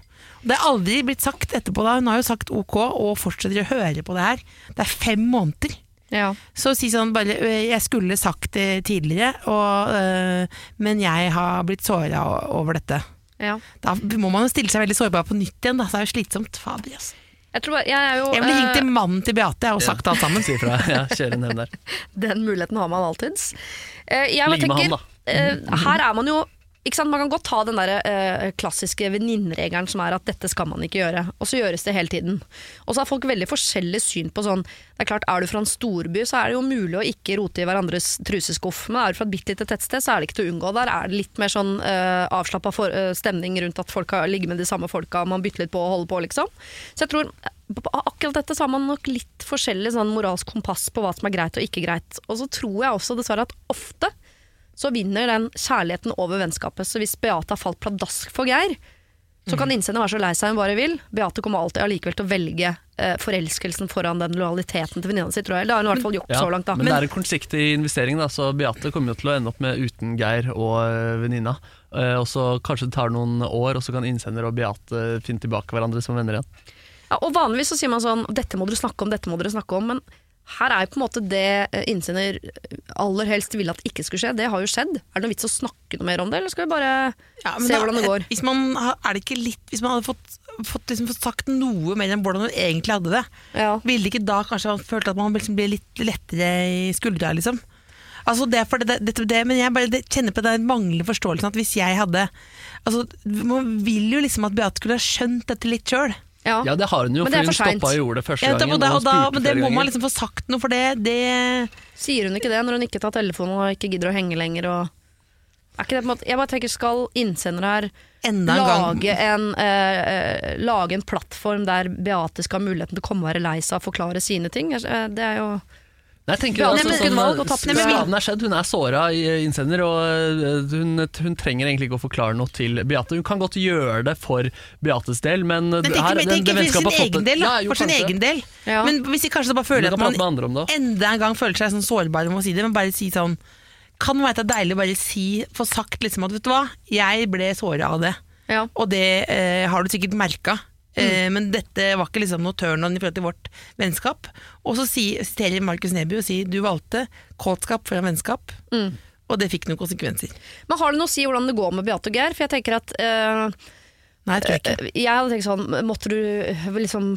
D: Det er aldri blitt sagt etterpå da. Hun har jo sagt ok, og fortsetter å høre på det her. Det er fem måneder.
B: Ja.
D: Så si sånn bare «Øh, Jeg skulle sagt det tidligere, og, øh, men jeg har blitt såra over dette.
B: ja.
D: Da må man jo stille seg veldig sårbar på nytt igjen, da. Så er det jo slitsomt. Fader, ass.
B: Jeg tror bare, jeg er jo
D: Jeg ville ringt
B: eh,
D: til mannen til Beate og sagt alt sammen.
C: Si fra. Ja, kjør en hevn der.
B: Den muligheten har man alltids. Eh, jeg
C: Ligg med
B: tenker,
C: han, da.
B: eh, her er man jo? Man kan godt ta den der, eh, klassiske venninneregelen som er at dette skal man ikke gjøre, og så gjøres det hele tiden. Og så har folk veldig forskjellig syn på sånn Det er klart, Er du fra en storby, så er det jo mulig å ikke rote i hverandres truseskuff, men er du fra et bitte lite tettsted, så er det ikke til å unngå. Der er det litt mer sånn eh, avslappa stemning rundt at folk har ligger med de samme folka, man bytter litt på og holder på, liksom. Så jeg tror eh, akkurat dette så har man nok litt forskjellig sånn moralsk kompass på hva som er greit og ikke greit. Og så tror jeg også dessverre at ofte så vinner den kjærligheten over vennskapet. Så hvis Beate har falt pladask for Geir, Så
C: Mm.
B: kan innsender være så lei seg hun bare vil. Beate kommer alltid allikevel til å velge eh, forelskelsen foran den lojaliteten til venninna si, tror jeg. Det har hun i hvert fall gjort
C: Ja,
B: så langt, da.
C: Men det er en kortsiktig investering, da, så Beate kommer jo til å ende opp med uten Geir og øh, venninna. Eh, og så Kanskje det tar noen år, og så kan innsender og Beate finne tilbake hverandre som venner igjen.
B: Ja, og vanligvis så sier man sånn Dette må dere snakke om, dette må dere snakke om. Men her er på en måte det eh, innsender aller helst ville at ikke skulle skje. Det har jo skjedd. Er det noe vits å snakke noe mer om det, eller skal vi bare
D: Ja,
B: se
D: da-
B: hvordan det går?
D: Hvis man, er det ikke litt, hvis man hadde fått, fått, liksom, fått sagt noe mer enn hvordan hun egentlig hadde det,
B: Ja.
D: ville ikke da kanskje man følt at man liksom ble litt lettere i skuldra, liksom? Altså det, er for det, det, det, men jeg bare det, kjenner på den manglende forståelsen at hvis jeg hadde altså, Man vil jo liksom at Beate skulle ha skjønt dette litt sjøl.
B: Ja.
C: Ja, det har hun jo,
B: Men det er
C: for hun
B: for sent.
C: stoppa og gjorde det første gangen.
D: og da,
C: og
D: da, men det må man liksom få sagt noe for det. det
B: Sier hun ikke det når hun ikke tar telefonen og ikke gidder å henge lenger? Og er ikke det på en måte, jeg bare tenker, Skal innsendere her
D: enda en gang
B: lage en, eh, eh, lage en plattform der Beate skal ha muligheten til å komme og være lei seg og forklare sine ting? Eh, Det er jo
C: Nei, jeg tenker
B: Ja,
C: altså, sånn,
B: nei, og
C: Skaden er skjedd, hun er såra i eh, innsender, og eh, hun, hun trenger egentlig ikke å forklare noe til Beate. Hun kan godt gjøre det for Beates del, men,
D: Men
C: det
D: tenk,
C: her,
D: men
C: den-
D: tenk for
C: vennskapet
D: sin
C: har fått
D: egen del.
C: Ja, jo,
D: for sin
C: kanskje.
D: egen del.
B: Ja.
D: Men hvis de kanskje bare føler
C: kan
D: at man enda en gang føler seg sånn sårbar om å si det, men bare si sånn Kan være at det er deilig å bare si, få sagt liksom at vet du hva, jeg ble såra av det.
B: ja.
D: Og det eh, har du sikkert merka. Eh, men dette var ikke liksom noe turn on i forhold til vårt vennskap. Og så si- siterer Markus Neby og sier du valgte kåtskap foran vennskap, og det fikk noen konsekvenser.
B: Men har det noe å si hvordan det går med Beate og Geir? For jeg tenker at eh,
D: Nei, jeg tror ikke.
B: Jeg hadde tenkt sånn, måtte du liksom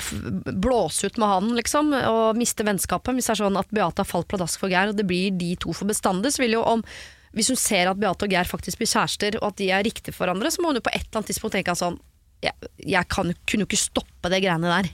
B: blåse ut med han, liksom, og miste vennskapet? Hvis det er sånn at Beate har falt pladask for Geir, og det blir de to for bestandig, så vil jo om Hvis hun ser at Beate og Geir faktisk blir kjærester, og at de er riktige for hverandre, så må hun jo på et eller annet tidspunkt tenke sånn Jeg, jeg kan, kunne jo ikke stoppe det greiene der.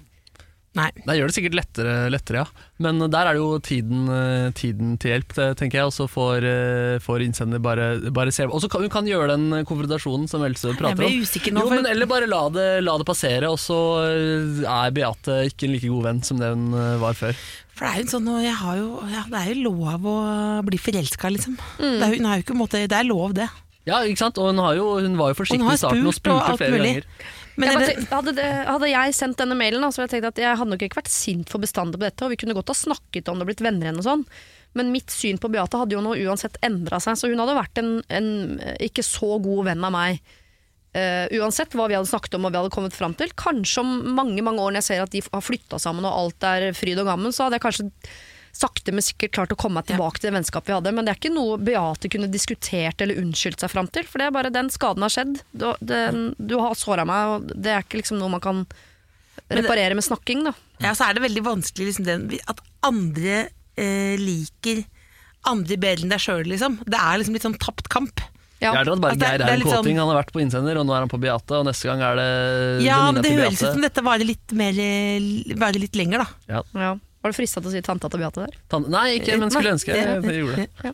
D: Nei.
C: Det gjør det sikkert lettere, lettere, ja. Men der er det jo tiden, eh, tiden til hjelp, tenker jeg. Og så får, eh, får innsender bare, bare se Og så kan hun kan gjøre den konfrontasjonen som Else prater om. Jo, men Eller bare la det, la det passere, og så eh, er Beate ikke en like god venn som det hun eh, var før.
D: For det er jo sånn, jeg har jo, ja, det er jo lov å bli forelska, liksom.
B: Mm.
D: Det, er, jo- ikke, på en måte, det er lov, det.
C: Ja, ikke sant? Og hun, har jo, hun var jo forsiktig i starten og
D: spurt og
C: spurte flere
D: mulig.
C: ganger.
D: Men
B: jeg bare hadde, det, hadde jeg sendt denne mailen, så hadde jeg tenkt at jeg hadde nok ikke vært sint for bestandig på dette, og vi kunne godt ha snakket om det og blitt venner igjen og sånn. Men mitt syn på Beate hadde jo nå uansett endra seg, så hun hadde vært en, en ikke så god venn av meg. Uh, uansett hva vi hadde snakket om og vi hadde kommet fram til. Kanskje om mange mange år når jeg ser at de har flytta sammen og alt er fryd og gammen, så hadde jeg kanskje sakte, men sikkert klart å komme meg tilbake til det vennskapet vi hadde. Men det er ikke noe Beate kunne diskutert eller unnskyldt seg fram til. For det er bare den skaden har skjedd. Du, den, du har såra meg, og det er ikke liksom noe man kan
D: det-
B: reparere med snakking, da.
D: ja, så er det veldig vanskelig liksom, den, at andre eh, liker andre bedre enn deg sjøl, liksom. Det er liksom litt sånn tapt kamp.
B: Ja.
C: Jeg er at bare
D: Altså, det er-
C: Geir
D: det
C: en
D: sånn-
C: kåting. Han har vært på innsender, og nå er han på Beate, og neste gang er det
D: Ja, men det høres ut som dette varer litt, mer, eh, varer litt lenger, da.
C: Ja.
B: Ja. Var du frista til å si tanta til Beate der?
C: Tan- Nei, ikke, men skulle ønske jeg, jeg gjorde det.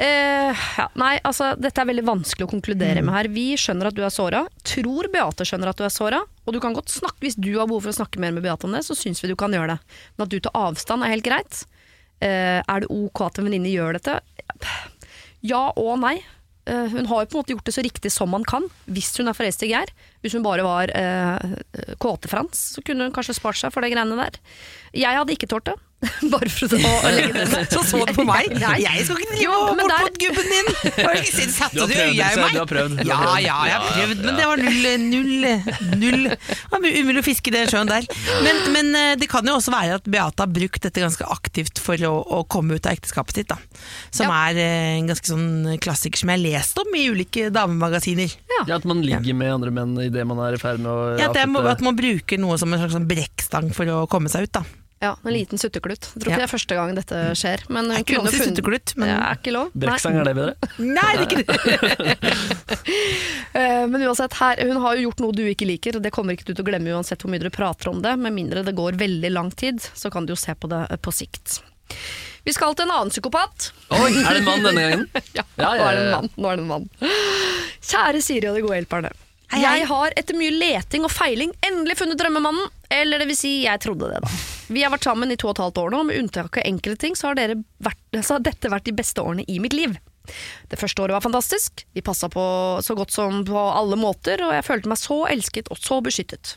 B: Eh, ja, nei, altså, dette er veldig vanskelig å konkludere med her. Vi skjønner at du er såra. Tror Beate skjønner at du er såra. Og du kan godt snakke, hvis du har behov for å snakke mer med Beate om det, så syns vi du kan gjøre det. Men at du tar avstand er helt greit. Uh, er det ok at en venninne gjør dette? Ja og nei. Eh, hun har jo på en måte gjort det så riktig som man kan, hvis hun er forelsket i Geir. Hvis hun bare var eh, kåte-Frans, så kunne hun kanskje spart seg for de greiene der. Jeg hadde ikke tålt det. bare for å legge det.
D: Så så du på meg?
B: Nei.
D: Jeg skal ikke drive bort
B: der-
D: mot gubben din! Satte
C: Du
D: øya i meg?
C: du har prøvd, du har
D: Ja,
C: prøvd.
D: ja, jeg har prøvd, men det var null, null, null Det var umulig å fiske i den sjøen der. Men, men eh, det kan jo også være at Beate har brukt dette ganske aktivt for å, å komme ut av ekteskapet sitt. da. Som
B: Ja.
D: er eh, en ganske sånn klassiker som jeg har lest om i ulike damemagasiner.
C: Ja, At man ligger med andre menn idet man er i ferd med å
D: Ja, at, det at man bruker noe som en slags sånn brekkstang for å komme seg ut. da.
B: Ja, en liten sutteklut. Jeg tror ikke
D: Ja.
B: det er første gang dette skjer. Men
D: Det er ikke lov
B: kunne
D: sutteklutt,
B: funnet-
D: sutteklut, men-
B: ja, er ikke lov.
C: Brekksang, er det bedre?
D: Nei, det er ikke det!
B: Eh, Men uansett, her, hun har jo gjort noe du ikke liker, og det kommer ikke du til å glemme uansett hvor mye dere prater om det. Med mindre det går veldig lang tid, så kan du jo se på det eh, på sikt. Vi skal til en annen psykopat.
C: Oi, er det en mann denne gangen?
B: Ja,
C: Ja, ja,
B: nå er det en
C: ja.
B: mann. Nå er det en mann. Kjære Siri og de gode hjelperne.
D: Hei.
B: Jeg har etter mye leting og feiling endelig funnet drømmemannen. Eller det vil si, jeg trodde det, da. Vi har vært sammen i to og et halvt år nå, med unntak av enkelte ting så har, vært, så har dette vært de beste årene i mitt liv. Det første året var fantastisk, vi passa på så godt som på alle måter, og jeg følte meg så elsket og så beskyttet.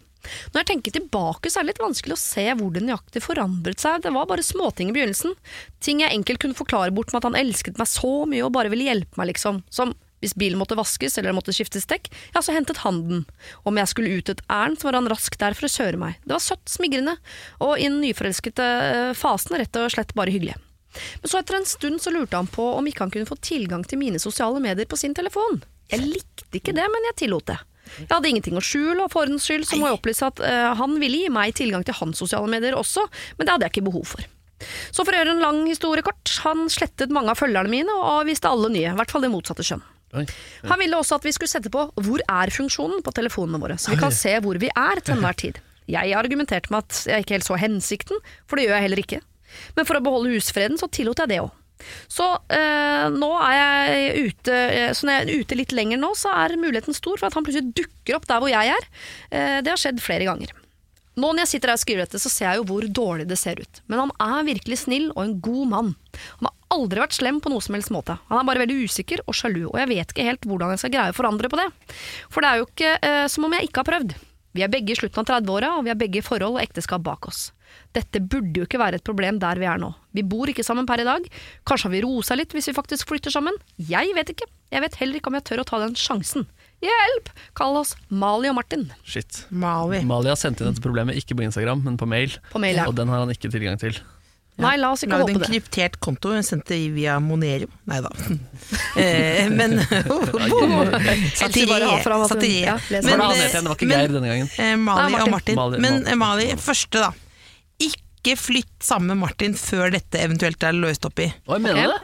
B: Når jeg tenker tilbake, så er det litt vanskelig å se hvor det nøyaktig forandret seg, det var bare småting i begynnelsen. Ting jeg enkelt kunne forklare bort med at han elsket meg så mye og bare ville hjelpe meg, liksom. Som hvis bilen måtte vaskes eller måtte skiftes dekk, ja, så hentet han den. Om jeg skulle ut et ærend, så var han raskt der for å kjøre meg. Det var søtt, smigrende, og i den nyforelskede eh, fasen rett og slett bare hyggelig. Men så etter en stund så lurte han på om ikke han kunne få tilgang til mine sosiale medier på sin telefon. Jeg likte ikke det, men jeg tillot det. Jeg hadde ingenting å skjule, og for ordens skyld så må jeg opplyse at uh, han ville gi meg tilgang til hans sosiale medier også, men det hadde jeg ikke behov for. Så for å gjøre en lang historie kort, han slettet mange av følgerne mine og avviste alle nye, i hvert fall det motsatte kjønn.
C: Oi.
B: Han ville også at vi skulle sette på hvor er-funksjonen på telefonene våre, så vi kan se hvor vi er til enhver tid. Jeg argumenterte med at jeg ikke helt så hensikten, for det gjør jeg heller ikke. Men for å beholde husfreden så tillot jeg det òg. Så øh, nå er jeg ute eh, Så når jeg er ute litt lenger nå, så er muligheten stor for at han plutselig dukker opp der hvor jeg er. Eh, det har skjedd flere ganger. Nå når jeg sitter her og skriver dette, så ser jeg jo hvor dårlig det ser ut. Men han er virkelig snill og en god mann. Han har aldri vært slem på noe som helst måte. Han er bare veldig usikker og sjalu, og jeg vet ikke helt hvordan jeg skal greie å forandre på det. For det er jo ikke eh, som om jeg ikke har prøvd. Vi er begge i slutten av 30-åra, og vi har begge forhold og ekteskap bak oss. Dette burde jo ikke være et problem der vi er nå. Vi bor ikke sammen per i dag. Kanskje har vi rosa litt hvis vi faktisk flytter sammen? Jeg vet ikke. Jeg vet heller ikke om jeg tør å ta den sjansen. Hjelp! Kall oss Mali og Martin.
C: Shit.
D: Mali.
C: Mali har sendt inn dette problemet ikke på Instagram, men på mail.
B: På mail, ja.
C: Og den har han ikke tilgang til.
B: Nei, la oss ikke
D: Lagde
B: håpe
D: en
B: det.
D: kryptert konto, hun sendte via Monero. Nei da. Eh, men Satire. Men,
C: han
D: eh,
C: het igjen? Det var ikke
D: men- Mali og
B: Martin.
D: Men
C: Mali.
D: første da. Ikke flytt sammen med Martin før dette eventuelt er løst opp i.
C: Oi, mener du det?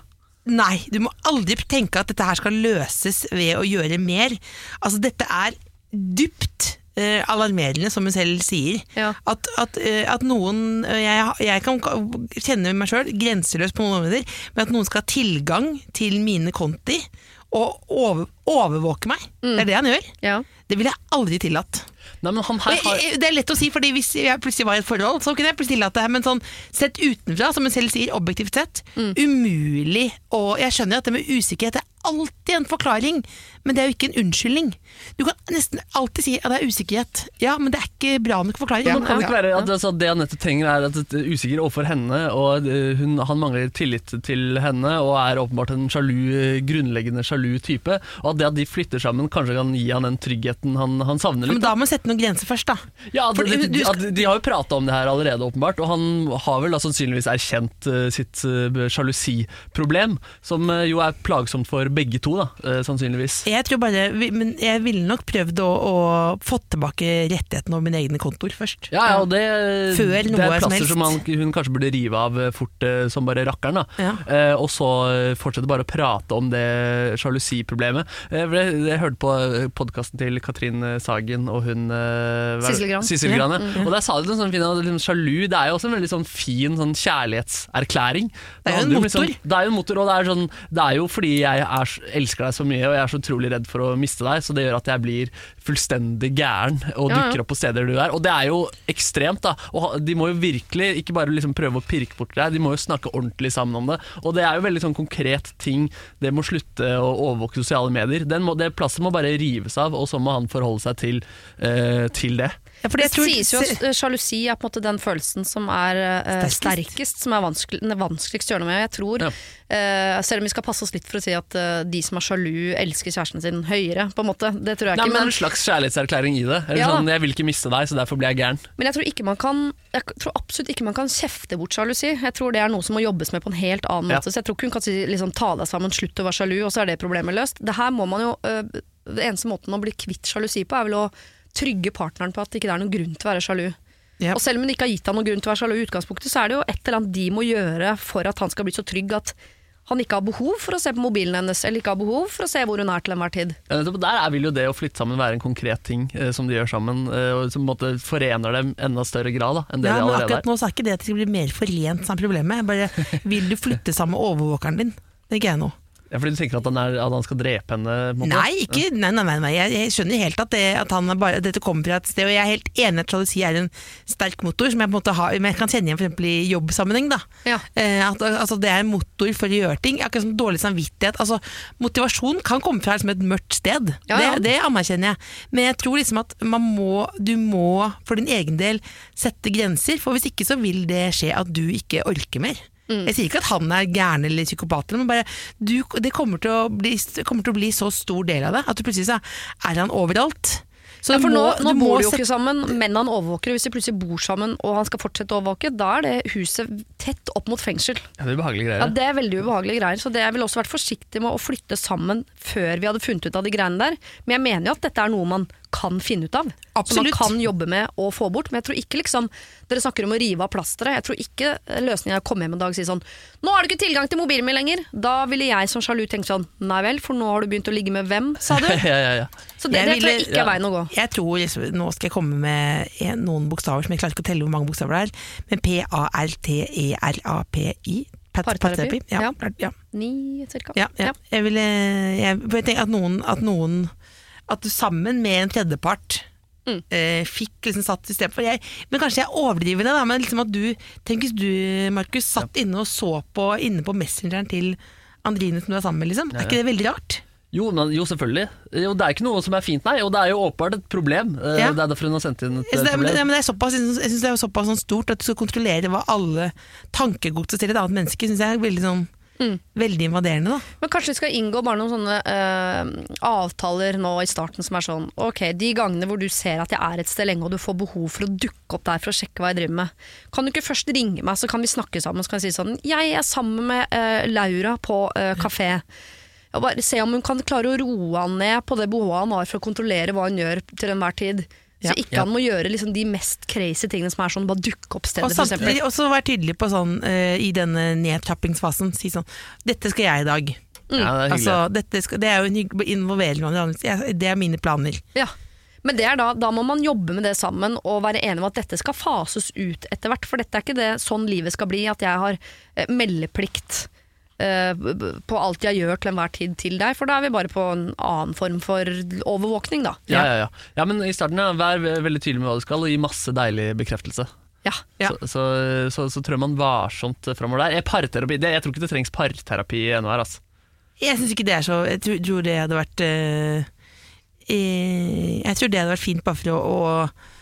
D: Nei, du må aldri tenke at dette her skal løses ved å gjøre mer. Altså, dette er dypt eh, alarmerende, som hun selv sier.
B: Ja.
D: At, at, eh, at noen eh, jeg, jeg kan kjenne meg sjøl grenseløst på noen områder, men at noen skal ha tilgang til mine konti og over, overvåke meg, det er det han gjør.
B: Ja.
D: Det ville jeg aldri tillatt.
C: Nei, men han her har
D: det er lett å si, fordi hvis jeg plutselig var i et forhold, så kunne jeg plutselig tillate det. Men sånn, sett utenfra, som hun selv sier, objektivt sett, umulig. Og jeg skjønner at det med usikkerhet er alltid en forklaring, men det er jo ikke en unnskyldning. Du kan nesten alltid si at det er usikkerhet. Ja, men det er ikke bra nok forklaring.
C: Men kan det ikke
D: Ja.
C: være at altså, det Anette trenger er at det er usikker overfor henne, og eh, hun, han mangler tillit til henne, og er åpenbart en sjalu, eh, grunnleggende sjalu type, og at det at de flytter sammen kanskje kan gi han den tryggheten han, han savner
D: Men da må vi sette noen grenser først, da.
C: Ja,
D: det,
C: det,
D: de,
C: de,
D: du skal-
C: at de har jo prata om det her allerede, åpenbart, og han har vel da sannsynligvis erkjent eh, sitt sjalusiproblem, som jo er plagsomt for begge to, da, eh, sannsynligvis.
D: Jeg tror bare, men jeg ville nok prøvd å, å få tilbake rettigheten over mine egne kontoer først.
C: Ja, ja, og det,
D: Før
C: det
D: noe
C: er
D: som
C: plasser
D: helst.
C: som han, hun kanskje burde rive av eh, fort eh, som bare rakkeren. da
D: Ja.
C: eh, Og så fortsette bare å prate om det sjalusiproblemet. Jeg, jeg, jeg hørte på podkasten til Katrin Sagen og hun er?
B: Sissel Gran.
D: Ja,
C: Mm. Og der sa de noe sånn fint liksom, sjalu det er jo også en veldig sånn fin sånn kjærlighetserklæring.
D: Det er jo en
C: liksom-
D: motor.
C: det er jo en motor, og det er, sånn, det er jo fordi jeg er, elsker deg så mye og jeg er så utrolig redd for å miste deg, så det gjør at jeg blir fullstendig gæren og
B: Ja, ja.
C: opp på steder du er. Og det er jo ekstremt, da. Og de må jo virkelig ikke bare liksom prøve å pirke bort deg, de må jo snakke ordentlig sammen om det. Og det er jo veldig sånn konkret ting. Det må slutte å overvåke sosiale medier. Den må, det plasset må bare rives av, og så må han forholde seg til, uh, til det.
D: Ja,
B: Det
D: jeg tror-
B: sies jo at eh, sjalusi er på en måte den følelsen som er uh,
D: Sterkest.
B: sterkest, som er vanskelig, den er vanskeligst å gjøre noe med. Jeg tror,
C: Ja.
B: uh, selv om vi skal passe oss litt for å si at uh, de som er sjalu, elsker kjæresten sin høyere, på en måte. Det tror jeg
C: Nei,
B: ikke.
C: men er
B: Men,
C: en slags kjærlighetserklæring i det. Eller
B: Ja.
C: sånn, jeg vil ikke miste deg, så derfor blir jeg gæren.
B: men jeg tror, ikke man kan, jeg tror absolutt ikke man kan kjefte bort sjalusi. Jeg tror det er noe som må jobbes med på en helt annen
C: Ja.
B: måte. Så jeg tror ikke hun kan si liksom, ta deg sammen, slutt å være sjalu, og så er det problemet løst. Det her må man jo, uh, det eneste måten å bli kvitt sjalusi på, er vel å trygge partneren på at det ikke er noen grunn til å være sjalu.
D: Yep.
B: Og selv om hun ikke har gitt han noen grunn til å være sjalu i utgangspunktet, så er det jo et eller annet de må gjøre for at han skal bli så trygg at han ikke har behov for å se på mobilen hennes, eller ikke har behov for å se hvor hun er til enhver tid.
C: Ja, Der er- vil jo det å flytte sammen være en konkret ting eh, som de gjør sammen, eh, og som på en måte forener dem enda større grad da, enn det
D: Ja,
C: de
D: men
C: er.
D: akkurat nå så er ikke det at det blir mer forent som er problemet. Bare, vil du flytte sammen med overvåkeren din? Det er ikke jeg nå.
C: Ja, fordi du tenker at han, er, at han skal drepe henne? på måte?
D: Nei, ikke, nei, nei, nei, nei. Jeg, jeg skjønner helt at, det, at han er bare, dette kommer fra et sted, og jeg er helt enig at sjalusi er en sterk motor, som jeg på en måte har, men jeg kan kjenne igjen for eksempel i jobbsammenheng. Da.
B: Ja.
D: Eh, at, altså, det er en motor for å gjøre ting. Akkurat som dårlig samvittighet. Altså, motivasjon kan komme fra liksom, et mørkt sted,
B: Ja, ja.
D: Det, det anerkjenner jeg. Men jeg tror liksom at man må, du må for din egen del sette grenser, for hvis ikke så vil det skje at du ikke orker mer.
B: Mm.
D: Jeg sier ikke at han er gæren eller psykopat, men bare du, det kommer til, å bli, kommer til å bli så stor del av det at du plutselig så er han overalt. Så
B: Ja, for nå,
D: må-
B: nå
D: du
B: bor de jo ikke sammen, men han overvåker. Hvis de plutselig bor sammen og han skal fortsette å overvåke, da er det huset tett opp mot fengsel.
C: Ja, det er ubehagelige
B: Ja. Det er veldig ubehagelige greier, så det jeg ville også vært forsiktig med å flytte sammen før vi hadde funnet ut av de greiene der. Men jeg mener jo at dette er noe man kan finne ut av.
D: Absolutt.
B: Som man kan jobbe med og få bort. Men jeg tror ikke liksom Dere snakker om å rive av plasteret. Jeg tror ikke løsningen er å komme hjem en dag og si sånn Nå har du ikke tilgang til mobilen min lenger! Da ville jeg som sjalu tenkt sånn Nei vel, for nå har du begynt å ligge med hvem, sa du?
C: ja, ja, ja.
B: Så det,
D: Jeg
B: det tror jeg ikke er veien å gå.
D: Jeg tror liksom, Nå skal jeg komme med noen bokstaver som jeg klarer ikke å telle hvor mange bokstaver det er, men P-A-R-T-E-R-A-P-I. Pat-
B: Parterapi?
D: parterapi. Ja,
B: Ja.
D: ja. ja.
B: Ni, cirka.
D: Ja, ja. Jeg ville jeg, jeg tenker at noen, at noen At du sammen med en tredjepart
B: Mm.
D: eh, fikk liksom satt system for jeg, Men kanskje jeg overdriver det, da, men liksom at du Tenk hvis du, Markus, satt inne og så på inne på messengeren til Andrine som du er sammen med, liksom.
C: Ja,
D: Er ikke det veldig rart?
C: Jo, men, jo, selvfølgelig. Jo, det er ikke noe som er fint, nei. Og det er jo åpenbart et problem. Eh,
D: Ja.
C: Det er derfor hun har sendt inn et
D: Jeg det, er-
C: problem.
D: men det er såpass, jeg synes- det er såpass sånn stort at du skal kontrollere hva alle tankegodset til et annet menneske synes jeg er veldig sånn
B: Mm.
D: Veldig invaderende, da.
B: Men kanskje vi skal inngå bare noen sånne uh, avtaler nå i starten som er sånn Ok, de gangene hvor du ser at jeg er et sted lenge og du får behov for å dukke opp der for å sjekke hva jeg driver med, kan du ikke først ringe meg, så kan vi snakke sammen? Så kan jeg si sånn Jeg er sammen med uh, Laura på uh, kafé. Og bare se om hun kan klare å roe han ned på det behovet han har for å kontrollere hva hun gjør til enhver tid. Så ikke
C: Ja.
B: han må gjøre liksom de mest crazy tingene som er sånn bare dukke opp
D: Og
B: steder, for
D: samtidig
B: så
D: også være tydelig på sånn uh, i denne nedtrappingsfasen. Si sånn Dette skal jeg i dag.
C: Ja, det er hyggelig.
D: Altså, dette skal, det er jo en hygg- involvering hverandre. Det er mine planer.
B: Ja. Men det er da, da må man jobbe med det sammen og være enig om at dette skal fases ut etter hvert. For dette er ikke det sånn livet skal bli, at jeg har eh, meldeplikt eh, på alt jeg gjør til enhver tid til deg. For da er vi bare på en annen form for overvåkning, da.
C: Ja, ja, ja. ja, men i starten, ja, vær veldig tydelig med hva du skal, og gi masse deilig bekreftelse.
B: Ja.
D: Ja.
C: Så, så, så, så trør man varsomt framover der. Eh, Parterapi, det, jeg tror ikke det trengs parterapi ennå her, altså.
D: Jeg syns ikke det er så Jeg tror, tror det hadde vært øh, eh, Jeg tror det hadde vært fint bare for å, å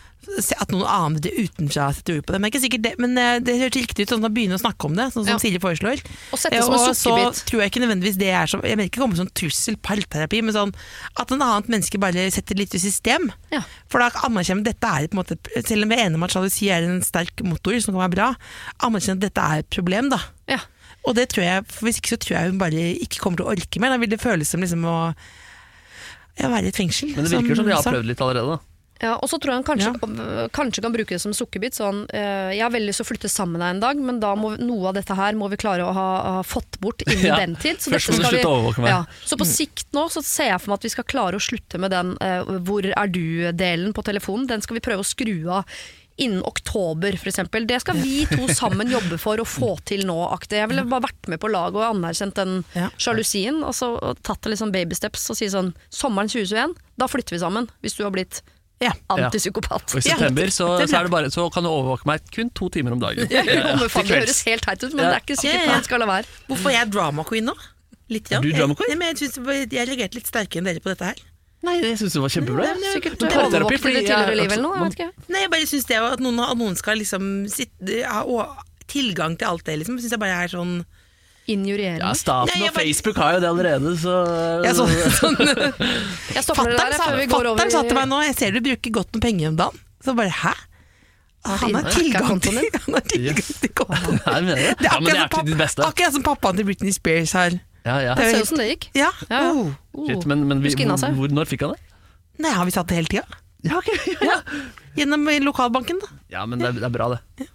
D: at noen andre utenfra setter ord på det. Men, det er ikke sikkert det, men eh, det høres riktig ut sånn å begynne å snakke om det, sånn som
B: Ja.
D: Silje foreslår.
B: Og sette som en
D: sukkerbit. så tror jeg ikke nødvendigvis det er som Jeg mener ikke komme som trussel parterapi, men sånn at en annet menneske bare setter litt i system.
B: Ja.
D: For da anerkjenner dette er på en måte Selv om vi er enige om at sjalusi er en sterk motor som kan være bra, anerkjenner at dette er et problem, da.
B: Ja.
D: Og det tror jeg, for Hvis ikke så tror jeg hun bare ikke kommer til å orke mer. Da vil det føles som liksom å ja, være i et fengsel.
C: Men det virker som de har prøvd litt allerede. da.
B: Ja, og så tror jeg han kanskje, ja. kanskje kan bruke det som sukkerbit. Sånn, øh, jeg har veldig lyst til å flytte sammen med deg en dag, men da må noe av dette her må vi klare å ha, ha fått bort innen
C: Ja.
B: den tid. Så,
C: Først
B: dette
C: må du
B: vi-
C: slutte å overvåke meg.
B: Ja. så på sikt nå så ser jeg for meg at vi skal klare å slutte med den øh, 'hvor er du'-delen på telefonen. Den skal vi prøve å skru av. Innen oktober, f.eks. Det skal vi to sammen jobbe for å få til nå. aktig. Jeg ville bare vært med på laget og anerkjent den sjalusien. Og så og tatt det litt sånn babysteps og si sånn Sommeren 2021, da flytter vi sammen. Hvis du har blitt
D: Ja.
B: antipsykopat.
C: Og I september så, så, er det bare, så kan du overvåke meg kun to timer om dagen.
B: Ja,
C: ja,
B: det høres helt teit ut, men
C: Ja.
B: det er ikke sikkert
D: Ja, ja.
B: man skal la være.
D: Hvorfor er jeg drama queen nå? Litt,
C: Er du drama queen?
D: Jeg, jeg, synes, jeg reagerte litt sterkere enn dere på dette her.
C: Nei, jeg syns det var kjempebra.
D: Nei, men-
B: Sikkert
C: Men parterapi, fordi jeg-
B: eller noe. Jeg.
D: Nei, jeg bare synes det at noen, noen skal liksom sitte, ha å- tilgang til alt det, liksom, syns jeg bare er sånn
B: Injurierende.
C: Ja, Staten
D: Nei,
C: og
D: bare-
C: Facebook har jo det allerede, så
D: ja, så, sånn.
B: Der
D: sa, til meg nå Jeg ser du bruker godt med penger om dagen. Så bare hæ? Han har tilgang til, han har tilgang til kontoen. Det er
C: men det
D: akkurat som pappaen til Britney Spears har.
C: Ja, ja.
D: Det
B: ser
D: ut
B: som det gikk.
D: Ja.
B: Ja.
D: Oh.
B: Oh.
C: Shit, men, men vi, hvor, når fikk han det?
D: Nei, har vi satt det hele tida?
C: Ja,
D: Gjennom lokalbanken, da.
C: ja men det er, det er bra, det.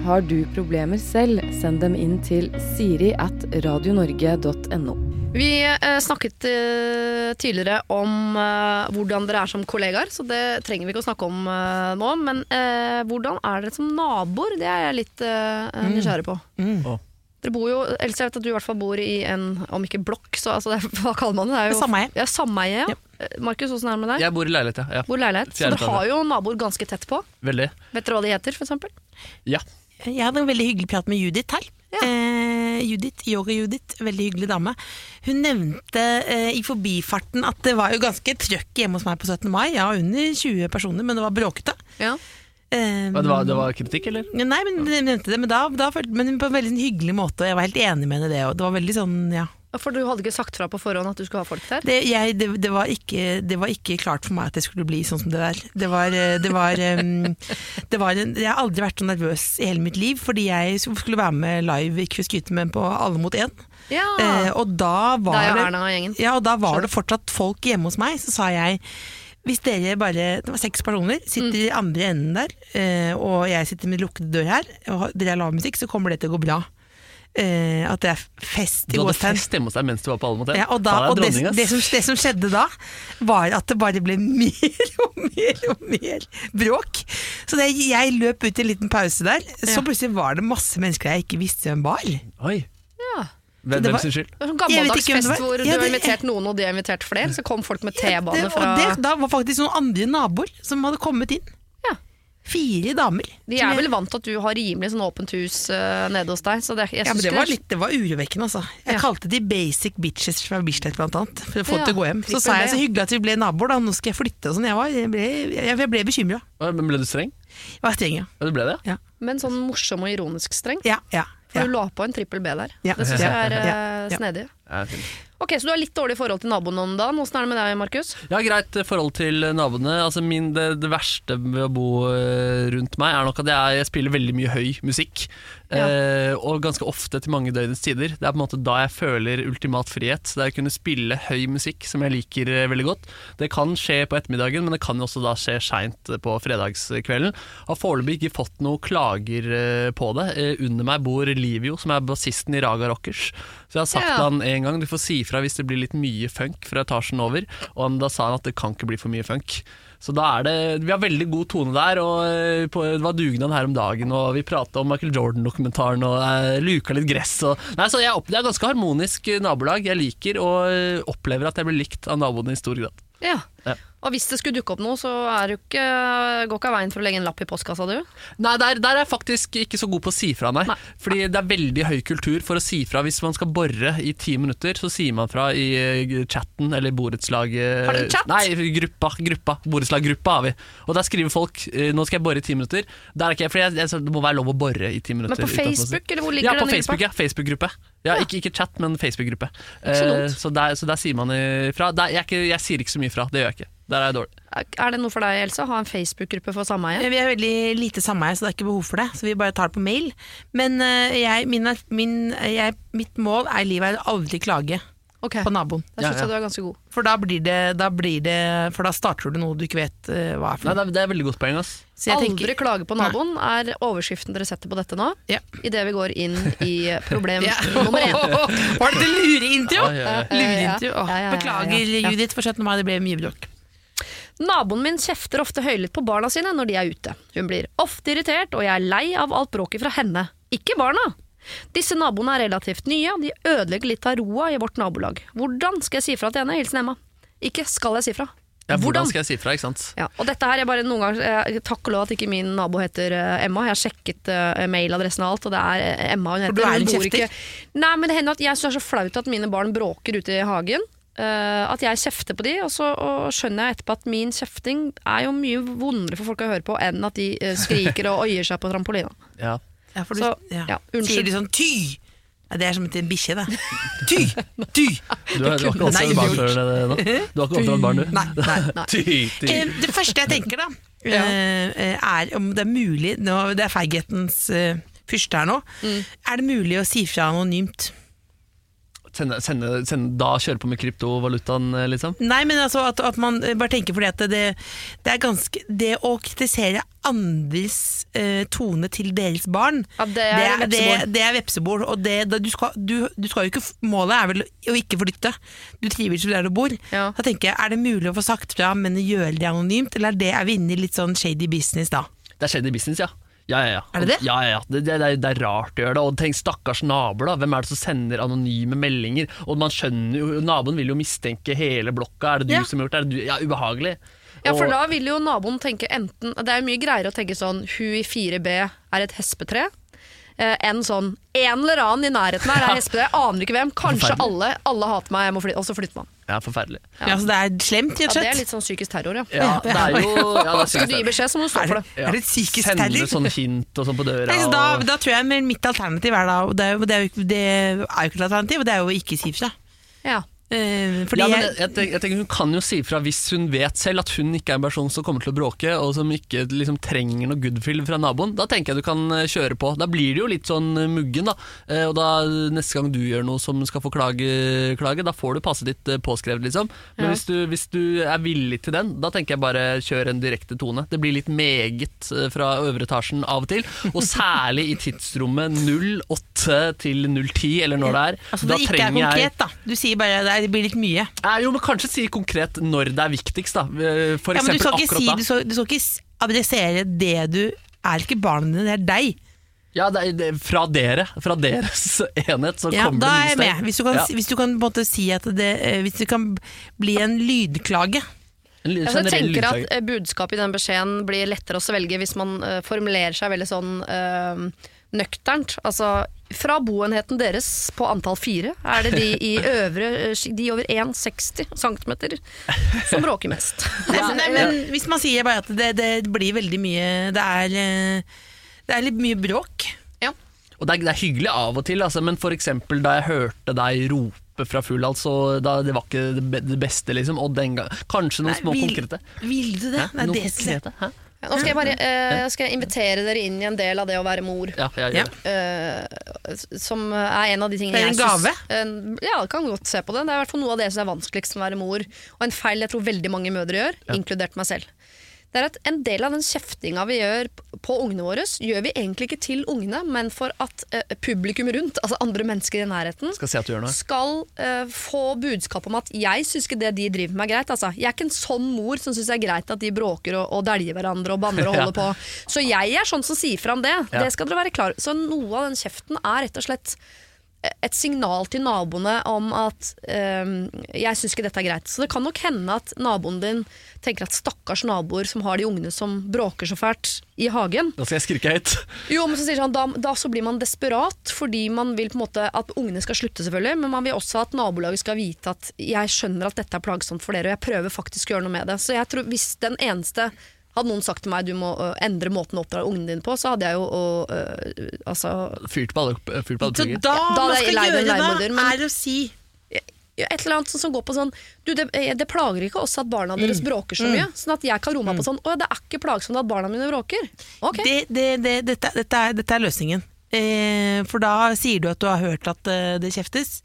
A: Har du problemer selv, send dem inn til siri at radionorge.no.
B: Vi eh, snakket eh, tidligere om eh, hvordan dere er som kollegaer, så det trenger vi ikke å snakke om nå. Men eh, hvordan er dere som naboer? Det er jeg litt eh, nysgjerrig på.
D: Mm.
C: Mm.
B: Dere bor jo, Else, jeg vet at du i hvert fall bor i en, om ikke blokk, så altså, det hva kaller man det? det er jo,
D: Sameie.
B: Ja, sameie, ja. Markus, åssen er det med deg?
C: Jeg bor i leilighet, ja. ja.
B: Bor i leilighet. Så dere har jo naboer ganske tett på.
C: Veldig.
B: Vet dere hva de heter, for eksempel?
C: Ja.
D: Jeg hadde en veldig hyggelig prat med Judith her.
B: Ja.
D: Eh, Judith, Yoga-Judith, veldig hyggelig dame. Hun nevnte eh, i forbifarten at det var jo ganske trøkk hjemme hos meg på 17. mai. Ja, under 20 personer, men det var bråkete.
B: Ja.
D: Eh,
C: det var, det var kritikk, eller?
D: Nei, men hun nevnte det, men, da, da, men på en veldig hyggelig måte. og Jeg var helt enig med henne i det. Og det var veldig sånn, ja.
B: For du hadde ikke sagt fra på forhånd at du skulle ha folk der?
D: Det, jeg, det, det, var ikke, det var ikke klart for meg at det skulle bli sånn som det der. Det var, eh, det var, det var en, Jeg har aldri vært så nervøs i hele mitt liv, fordi jeg skulle være med live for skryte, men på Alle mot én.
B: Ja.
D: Eh, og da var
B: da
D: det
B: Erna og.
D: Ja, og da var det fortsatt folk hjemme hos meg, så sa jeg hvis dere bare, det var seks personer, sitter i andre enden der, eh, og jeg sitter med lukket dør her, og dere har lav musikk, så kommer det til å gå bra. Eh, at det er fest i
C: Du hadde fest hjemme hos deg mens du var på mot.
D: Ja, og da, og det, det, som, det som skjedde da, var at det bare ble mer og mer og mer bråk. Så det, jeg løp ut i en liten pause der, så
B: Ja.
D: plutselig var det masse mennesker jeg ikke visste hvem var.
C: Oi.
B: Ja.
C: Hvem, hvem sin skyld?
B: Det sånn
D: Jeg
B: gammeldags fest
D: var.
B: hvor
D: Ja,
B: du har invitert noen og de har invitert flere. Så kom folk med T-bane
D: Det-
B: fra
D: Og det, da var faktisk noen andre naboer som hadde kommet inn. Fire damer.
B: De er vel vant til at du har rimelig sånn åpent hus uh, nede hos deg. Så det, jeg
D: ja, men det var, litt, det var urovekkende, altså. Jeg
B: Ja.
D: kalte de basic bitches fra Bislett, blant annet. For å få
B: Ja,
D: til å gå hjem. Så sa jeg så hyggelig at vi ble naboer, da. Nå skal jeg flytte og sånn. Jeg, var- jeg ble, jeg, ble bekymra.
C: Men ble du streng?
D: Jeg var streng, ja.
C: Ja, du ble det?
D: Ja,
B: Men sånn morsom og ironisk streng.
D: ja. ja,
B: For du la på en trippel B der.
D: Ja.
B: Det syns jeg er
D: Ja. Ja.
B: snedig. Ok, Så du har litt dårlig forhold til naboene om dagen. Åssen er det med deg, Markus?
C: Jeg har greit forhold til naboene. Altså min, det, det verste ved å bo eh, rundt meg er nok at jeg, jeg spiller veldig mye høy musikk.
B: Ja.
C: Eh, og ganske ofte til mange døgnets tider. Det er på en måte da jeg føler ultimat frihet. Det er å kunne spille høy musikk som jeg liker eh, veldig godt. Det kan skje på ettermiddagen, men det kan også da skje seint på fredagskvelden. Har foreløpig ikke fått noen klager på det. Eh, under meg bor Livio, som er bassisten i Raga Rockers. Så jeg har sagt
B: Ja.
C: til han en gang du får si ifra hvis det blir litt mye funk fra etasjen over. Og han, da sa han at det kan ikke bli for mye funk. Så da er det Vi har veldig god tone der, og eh, på, det var dugnad her om dagen, og vi prata om Michael Jordan-dokumentaren og eh, luka litt gress og Nei, så jeg Det er ganske harmonisk eh, nabolag. Jeg liker og opplever at jeg blir likt av naboene i stor grad.
B: Ja. Og hvis det skulle dukke opp noe, så er du ikke, går ikke av veien for å legge en lapp i postkassa, du?
C: Nei, der, der er jeg faktisk ikke så god på å si fra, nei.
B: Nei.
C: Fordi det er veldig høy kultur for å si fra. Hvis man skal bore i ti minutter, så sier man fra i eh, chatten eller borettslaget
B: Har du en chat?
C: Nei, gruppa. gruppa Borettslaggruppa har vi. Og der skriver folk eh, 'nå skal jeg bore i ti minutter'. Der er ikke jeg, for jeg, jeg, det må være lov å bore i ti minutter.
B: Men på Facebook, eller hvor ligger
C: ja,
B: denne
C: Facebook,
B: gruppa?
C: ja. Facebook-gruppe. Ja,
B: Ja.
C: Ikke, ikke chat, men Facebook-gruppe.
B: Så
C: Eh, så, der, så der sier man ifra. Der, jeg, jeg sier ikke så mye fra. Det gjør jeg ikke. Der er jeg dårlig.
B: Er det noe for deg, Elsa? Ha en Facebook-gruppe for sameie?
D: Vi er veldig lite sameie, så det er ikke behov for det. Så vi bare tar det på mail. Men eh, jeg, min, min, jeg, mitt mål er i livet er å aldri klage
B: Okay.
D: på naboen.
B: Da syns
C: Ja, ja.
B: jeg du er ganske god.
D: For da blir det, da blir det For da starter du noe du ikke vet uh, hva er for
C: Nei,
D: noe.
C: det, er, det er veldig godt poeng. ass
D: Så jeg
B: Aldri
D: tenker-
B: klage på naboen er overskriften dere setter på dette nå.
D: Ja.
B: Idet vi går inn i problem
D: Ja.
B: nummer én.
D: Var det lureintro?
C: Ja, ja, ja.
D: Lureintro.
B: Ja, ja, ja, ja,
D: Beklager. Judith, for 17. mai, det ble mye bråk.
B: Naboen min kjefter ofte høylytt på barna sine når de er ute. Hun blir ofte irritert, og jeg er lei av alt bråket fra henne. Ikke barna! Disse naboene er relativt nye, og de ødelegger litt av roa i vårt nabolag. Hvordan skal jeg si fra til henne? Hilsen Emma. Ikke skal jeg si fra.
C: Ja, hvordan skal jeg si fra, ikke sant?
B: Ja, og dette her er bare noen ganger jeg, Takk og lov at ikke min nabo heter eh, Emma. Jeg har sjekket eh, mailadressen og alt, og det er eh, Emma hun heter.
D: du er en kjefter?
B: Nei, men det hender at jeg syns det er så flaut at mine barn bråker ute i hagen. Eh, at jeg kjefter på de, og så og skjønner jeg etterpå at min kjefting er jo mye vondere for folk å høre på enn at de eh, skriker og oier seg på trampolina.
C: Ja.
D: Ja, for du,
B: Så,
D: ja.
B: ja, unnskyld.
D: Sier de sånn ty? Ja, det er som en bikkje, det. Ty! Ty!
C: Du, har- ikke
D: Nei,
C: oppdratt barn før nå? Du har ikke oppdratt barn, du?
D: Nei, nei.
C: Ty, ty.
D: Eh, Det første jeg tenker, da,
B: Ja.
D: er om det er mulig nå, Det er feighetens fyrste her nå.
B: Mm.
D: Er det mulig å si fra anonymt?
C: Sende, sende, sende, da kjøre på med kryptovalutaen, eh, liksom?
D: Nei, men altså at, at man eh, bare tenker fordi at det, det er ganske Det å kritisere andres eh, tone til deres barn,
B: Ja, det er
D: det,
B: vepsebol.
D: det er vepsebol. Og det, da, du, skal, du, du skal jo ikke Målet er vel å ikke flytte. Du trives jo der du bor.
B: Ja.
D: Da tenker jeg, Er det mulig å få sagt fra, men gjøre det anonymt, eller er det er vi inne i litt sånn shady business da?
C: Det er shady business, ja. Ja, ja, ja.
D: Er det det?
C: Ja, ja, ja. Det, det, det er rart å gjøre det. Og tenk stakkars naboer, da. Hvem er det som sender anonyme meldinger? Og man skjønner jo, Naboen vil jo mistenke hele blokka. Er det du
D: Ja.
C: som har gjort det? Er det du? Ja, ubehagelig.
B: Ja, for
C: Og-
B: da vil jo naboen tenke enten Det er jo mye greiere å tenke sånn Hun i 4B er et hespetre. Eh, enn sånn En eller annen i nærheten her er Espen. Jeg aner ikke hvem. Kanskje alle. Alle hater meg, jeg må flytte. Og så flytter man.
C: Ja, forferdelig.
D: Ja, så det er slemt, rett
B: Ja,
D: og
B: det er litt sånn psykisk terror, ja.
C: Ja, det er jo ja, det er
B: Skal du gi beskjed, så må du stå for
D: det, er det psykisk
C: Sende
D: terror?
C: sånne hint og sånn på døra.
D: Og... da, da tror jeg mitt alternativ er da det er, jo- det, er jo, ikke- det er jo ikke et alternativ, og det er jo å ikke si fra.
B: Ja.
D: Eh, fordi
C: ja, men
D: jeg,
C: jeg, tenker, jeg tenker Hun kan jo si fra hvis hun vet selv at hun ikke er en person som kommer til å bråke, og som ikke liksom, trenger noe goodfill fra naboen. Da tenker jeg du kan eh, kjøre på. Da blir det jo litt sånn eh, muggen, da. Og da neste gang du gjør noe som skal få klage, klage da får du passet ditt påskrevet, liksom. Men
B: Ja.
C: hvis, du, hvis du er villig til den, da tenker jeg bare kjør en direkte tone. Det blir litt meget fra øvre etasjen av og til, og særlig i tidsrommet 08 til 010, eller når det er.
D: altså,
C: da
D: det ikke er
C: konkret, jeg
D: da. Du sier bare det, er, det blir litt mye.
C: Eh, jo, men Kanskje si konkret når det er viktigst. da Eh, For
D: Ja, men du skal ikke, si, du skal, du skal ikke adressere det du er ikke barna dine, det er deg.
C: Ja, det er, det er fra dere, fra deres enhet, så
D: Ja,
C: kommer
D: da er
C: det
D: jeg med.
C: steg.
D: Hvis du kan,
C: Ja.
D: hvis du kan på en måte si at det eh, Hvis det kan bli en lydklage.
C: En
B: Altså, jeg tenker at
C: lydklage.
B: eh, budskapet i den beskjeden blir lettere å svelge hvis man uh, formulerer seg veldig sånn uh, nøkternt. Altså, fra boenheten deres på antall fire er det de i øvre De over 1,60 cm som bråker mest.
D: Ja, nei, men hvis man sier bare at det, det blir veldig mye Det er, eh, det er litt mye bråk.
B: Ja.
C: Og det er, det er hyggelig av og til, altså, men eksempel da jeg hørte deg rope fra full altså. så da, det var ikke det beste, liksom. Og den gang Kanskje noen
D: Nei,
C: små
D: vil-
C: konkrete.
D: Vil du det?
C: Hæ?
D: Nei,
C: Noen
D: det
C: konkrete? Hæ?
B: Nå skal jeg bare eh, skal jeg invitere dere inn i en del av det å være mor.
C: Ja, jeg gjør det.
B: eh, som er en av de tingene
D: Det er en
B: jeg
D: gave?
B: en- ja, kan godt se på det. Det er i hvert fall noe av det som er vanskeligst med å være mor. Og en feil jeg tror veldig mange mødre gjør, inkludert meg selv. Det er at En del av den kjeftinga vi gjør på ungene våre, gjør vi egentlig ikke til ungene, men for at uh, publikum rundt, altså andre mennesker i nærheten,
C: Skal si
B: skal uh, få budskap om at jeg syns ikke det de driver med er greit. Altså. Jeg er ikke en sånn mor som syns det er greit at de bråker og, og dæljer hverandre og banner og
C: Ja.
B: holder på. Så jeg er sånn som sier fra om det.
C: Ja.
B: Det skal dere være klar Så noe av den kjeften er rett og slett et signal til naboene om at um, jeg syns ikke dette er greit. Så det kan nok hende at naboen din tenker at stakkars naboer som har de ungene som bråker så fælt i hagen,
C: Da skal jeg skrike høyt.
B: jo, men så sier han, da, da så blir man desperat, fordi man vil på en måte at ungene skal slutte, selvfølgelig, men man vil også at nabolaget skal vite at jeg skjønner at dette er plagsomt for dere, og jeg prøver faktisk å gjøre noe med det. Så jeg tror hvis den eneste hadde noen sagt til meg du må ø, endre måten å oppdra ungene dine på, så hadde jeg jo ø, altså,
C: Fyrt på alle, fyrt på alle
D: Så da,
B: Ja, da
D: man skal gjøre det,
B: hva er
D: er å si
B: et eller annet som går på sånn Du, det, eh, det plager ikke oss at barna deres bråker så mye, sånn at jeg kan roe meg på sånn Å, det er ikke plagsomt at barna mine bråker. Okay.
D: det, det, det, dette, dette, er, dette er løsningen. Eh, for da sier du at du har hørt at eh, det kjeftes,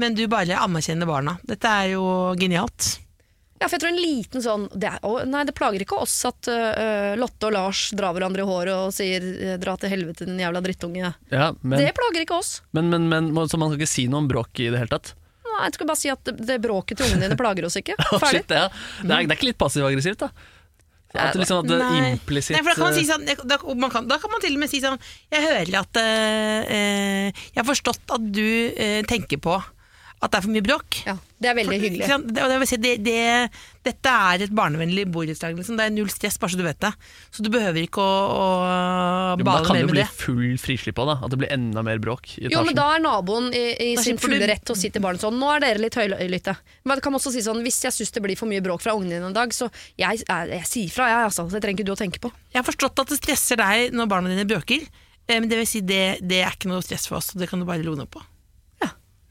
D: men du bare anerkjenner barna. Dette er jo genialt.
B: Ja, for jeg tror en liten sånn det, er, å, Nei, det plager ikke oss at uh, Lotte og Lars drar hverandre i håret og sier øh, 'dra til helvete, din jævla drittunge'.
C: Ja, men,
B: Det plager ikke oss.
C: men, men, men må- Så man skal ikke si noe om bråk i det hele tatt?
B: Nei, jeg skal bare si at det, det bråket til ungene dine plager oss ikke. Ferdig.
C: shit, ja. det, er, det er ikke litt passiv-aggressivt, da? At det liksom at det
D: Nei.
C: implisitt
D: Nei, for da kan, man si
C: eh,
D: sånn, da, man kan, da kan man til og med si sånn Jeg hører at eh, eh, Jeg har forstått at du eh, tenker på at det er for mye bråk.
B: Ja, det er veldig
D: For-
B: hyggelig.
D: ikke? Det, det, si, det, det, dette er et barnevennlig borettslag. Liksom. Det er null stress, bare så du vet det. Så du behøver ikke å, å
C: jo, men Da kan det jo bli full frislipp av det. At det blir enda mer bråk i etasjen.
B: Jo, men da er naboen i, i sin fulle
D: du-
B: rett til å si til barnet sånn Nå er dere litt høylytte. Men det kan også si sånn Hvis jeg syns det blir for mye bråk fra ungene dine en dag, så jeg, jeg, jeg sier fra, jeg, altså. Det trenger ikke du å tenke på.
D: Jeg har forstått at det stresser deg når barna dine bråker. eh, Men det vil si, det, det er ikke noe stress for oss, så det kan du bare roe ned på.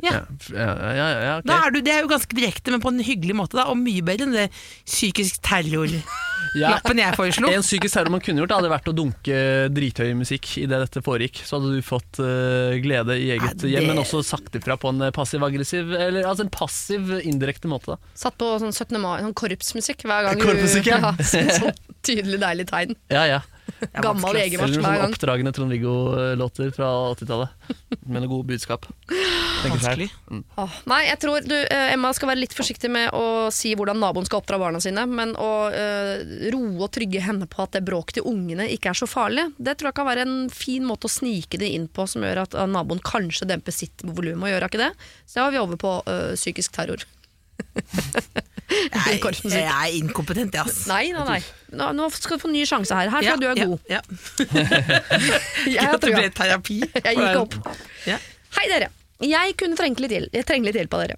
D: Ja.
C: Ja, ja, ja, okay.
D: Da er du, det er jo ganske direkte, men på en hyggelig måte, da, og mye bedre enn det psykisk terror-lappen
C: Ja.
D: jeg foreslo.
C: En psykisk terror man kunne gjort, hadde vært å dunke drithøy musikk idet dette foregikk. Så hadde du fått uh, glede i eget
D: Ja, det-
C: hjem, men også sagt ifra på en eh, passiv-aggressiv Eller altså en passiv, indirekte måte. da
B: Satt på sånn 17. mai, sånn korpsmusikk hver gang.
C: Korpsmusikk, ja.
B: ja. sånn tydelig, deilig tegn.
C: Ja, ja.
B: Gammel
C: jegermarsj
B: hver gang.
C: Oppdragende Trond-Viggo-låter fra 80-tallet. Med noe gode budskap.
D: Vanskelig. Mm.
B: Åh, nei, jeg tror du, eh, Emma skal være litt forsiktig med å si hvordan naboen skal oppdra barna sine, men å eh, roe og trygge henne på at det bråket til ungene ikke er så farlig, det tror jeg kan være en fin måte å snike det inn på, som gjør at naboen kanskje demper sitt volum, og gjør ikke det. Så da er vi over på eh, psykisk terror.
D: Jeg,
B: Korpsmusikk.
D: jeg er inkompetent, jeg, ass.
B: Nei, nei, nei. Nå, nå skal du få ny sjanse her. Her tror jeg du er god.
D: Ja,
B: Jeg,
D: ja. det ble terapi.
B: jeg gikk opp.
D: Ja.
B: Hei dere. Jeg kunne trenge litt, til- jeg trenger litt hjelp av dere.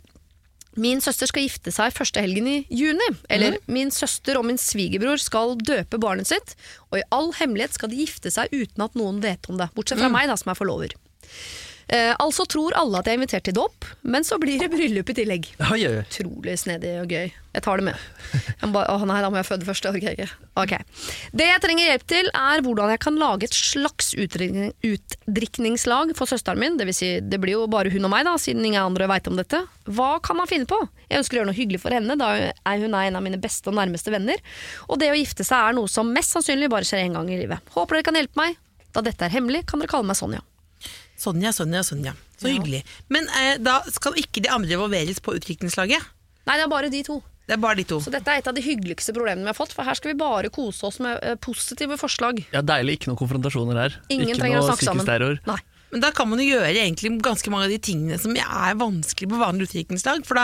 B: Min søster skal gifte seg første helgen i juni. Eller min søster og min svigerbror skal døpe barnet sitt, og i all hemmelighet skal de gifte seg uten at noen vet om det. Bortsett fra meg, da, som er forlover. Eh, altså tror alle at jeg er invitert til dåp, men så blir det bryllup i tillegg.
C: Oi, oi.
B: Utrolig snedig og gøy. Jeg tar det med. Jeg bare, å nei, da må jeg føde først. Okay. jeg Det jeg trenger hjelp til, er hvordan jeg kan lage et slags utdrikning- utdrikningslag for søsteren min. Det vil si, det blir jo bare hun og meg, da, siden ingen andre veit om dette. Hva kan man finne på? Jeg ønsker å gjøre noe hyggelig for henne, da hun er en av mine beste og nærmeste venner. Og det å gifte seg er noe som mest sannsynlig bare skjer én gang i livet. Håper dere kan hjelpe meg. Da dette er hemmelig, kan dere kalle meg Sonja.
D: Sonja, Sonja, Sonja. Så
B: Ja.
D: hyggelig. Men eh, da skal ikke de andre involveres på utdrikningslaget?
B: Nei, det er bare de to.
D: Det er bare de to.
B: Så dette er et av de hyggeligste problemene vi har fått, for her skal vi bare kose oss med eh, positive forslag.
C: Ja, Deilig. Ikke noen konfrontasjoner her.
B: Ingen
C: ikke
B: trenger å
C: noe
B: snakke sammen.
C: psykisk terror.
B: Nei.
D: Men da kan man jo gjøre egentlig ganske mange av de tingene som er vanskelig på vanlig utdrikningslag. For da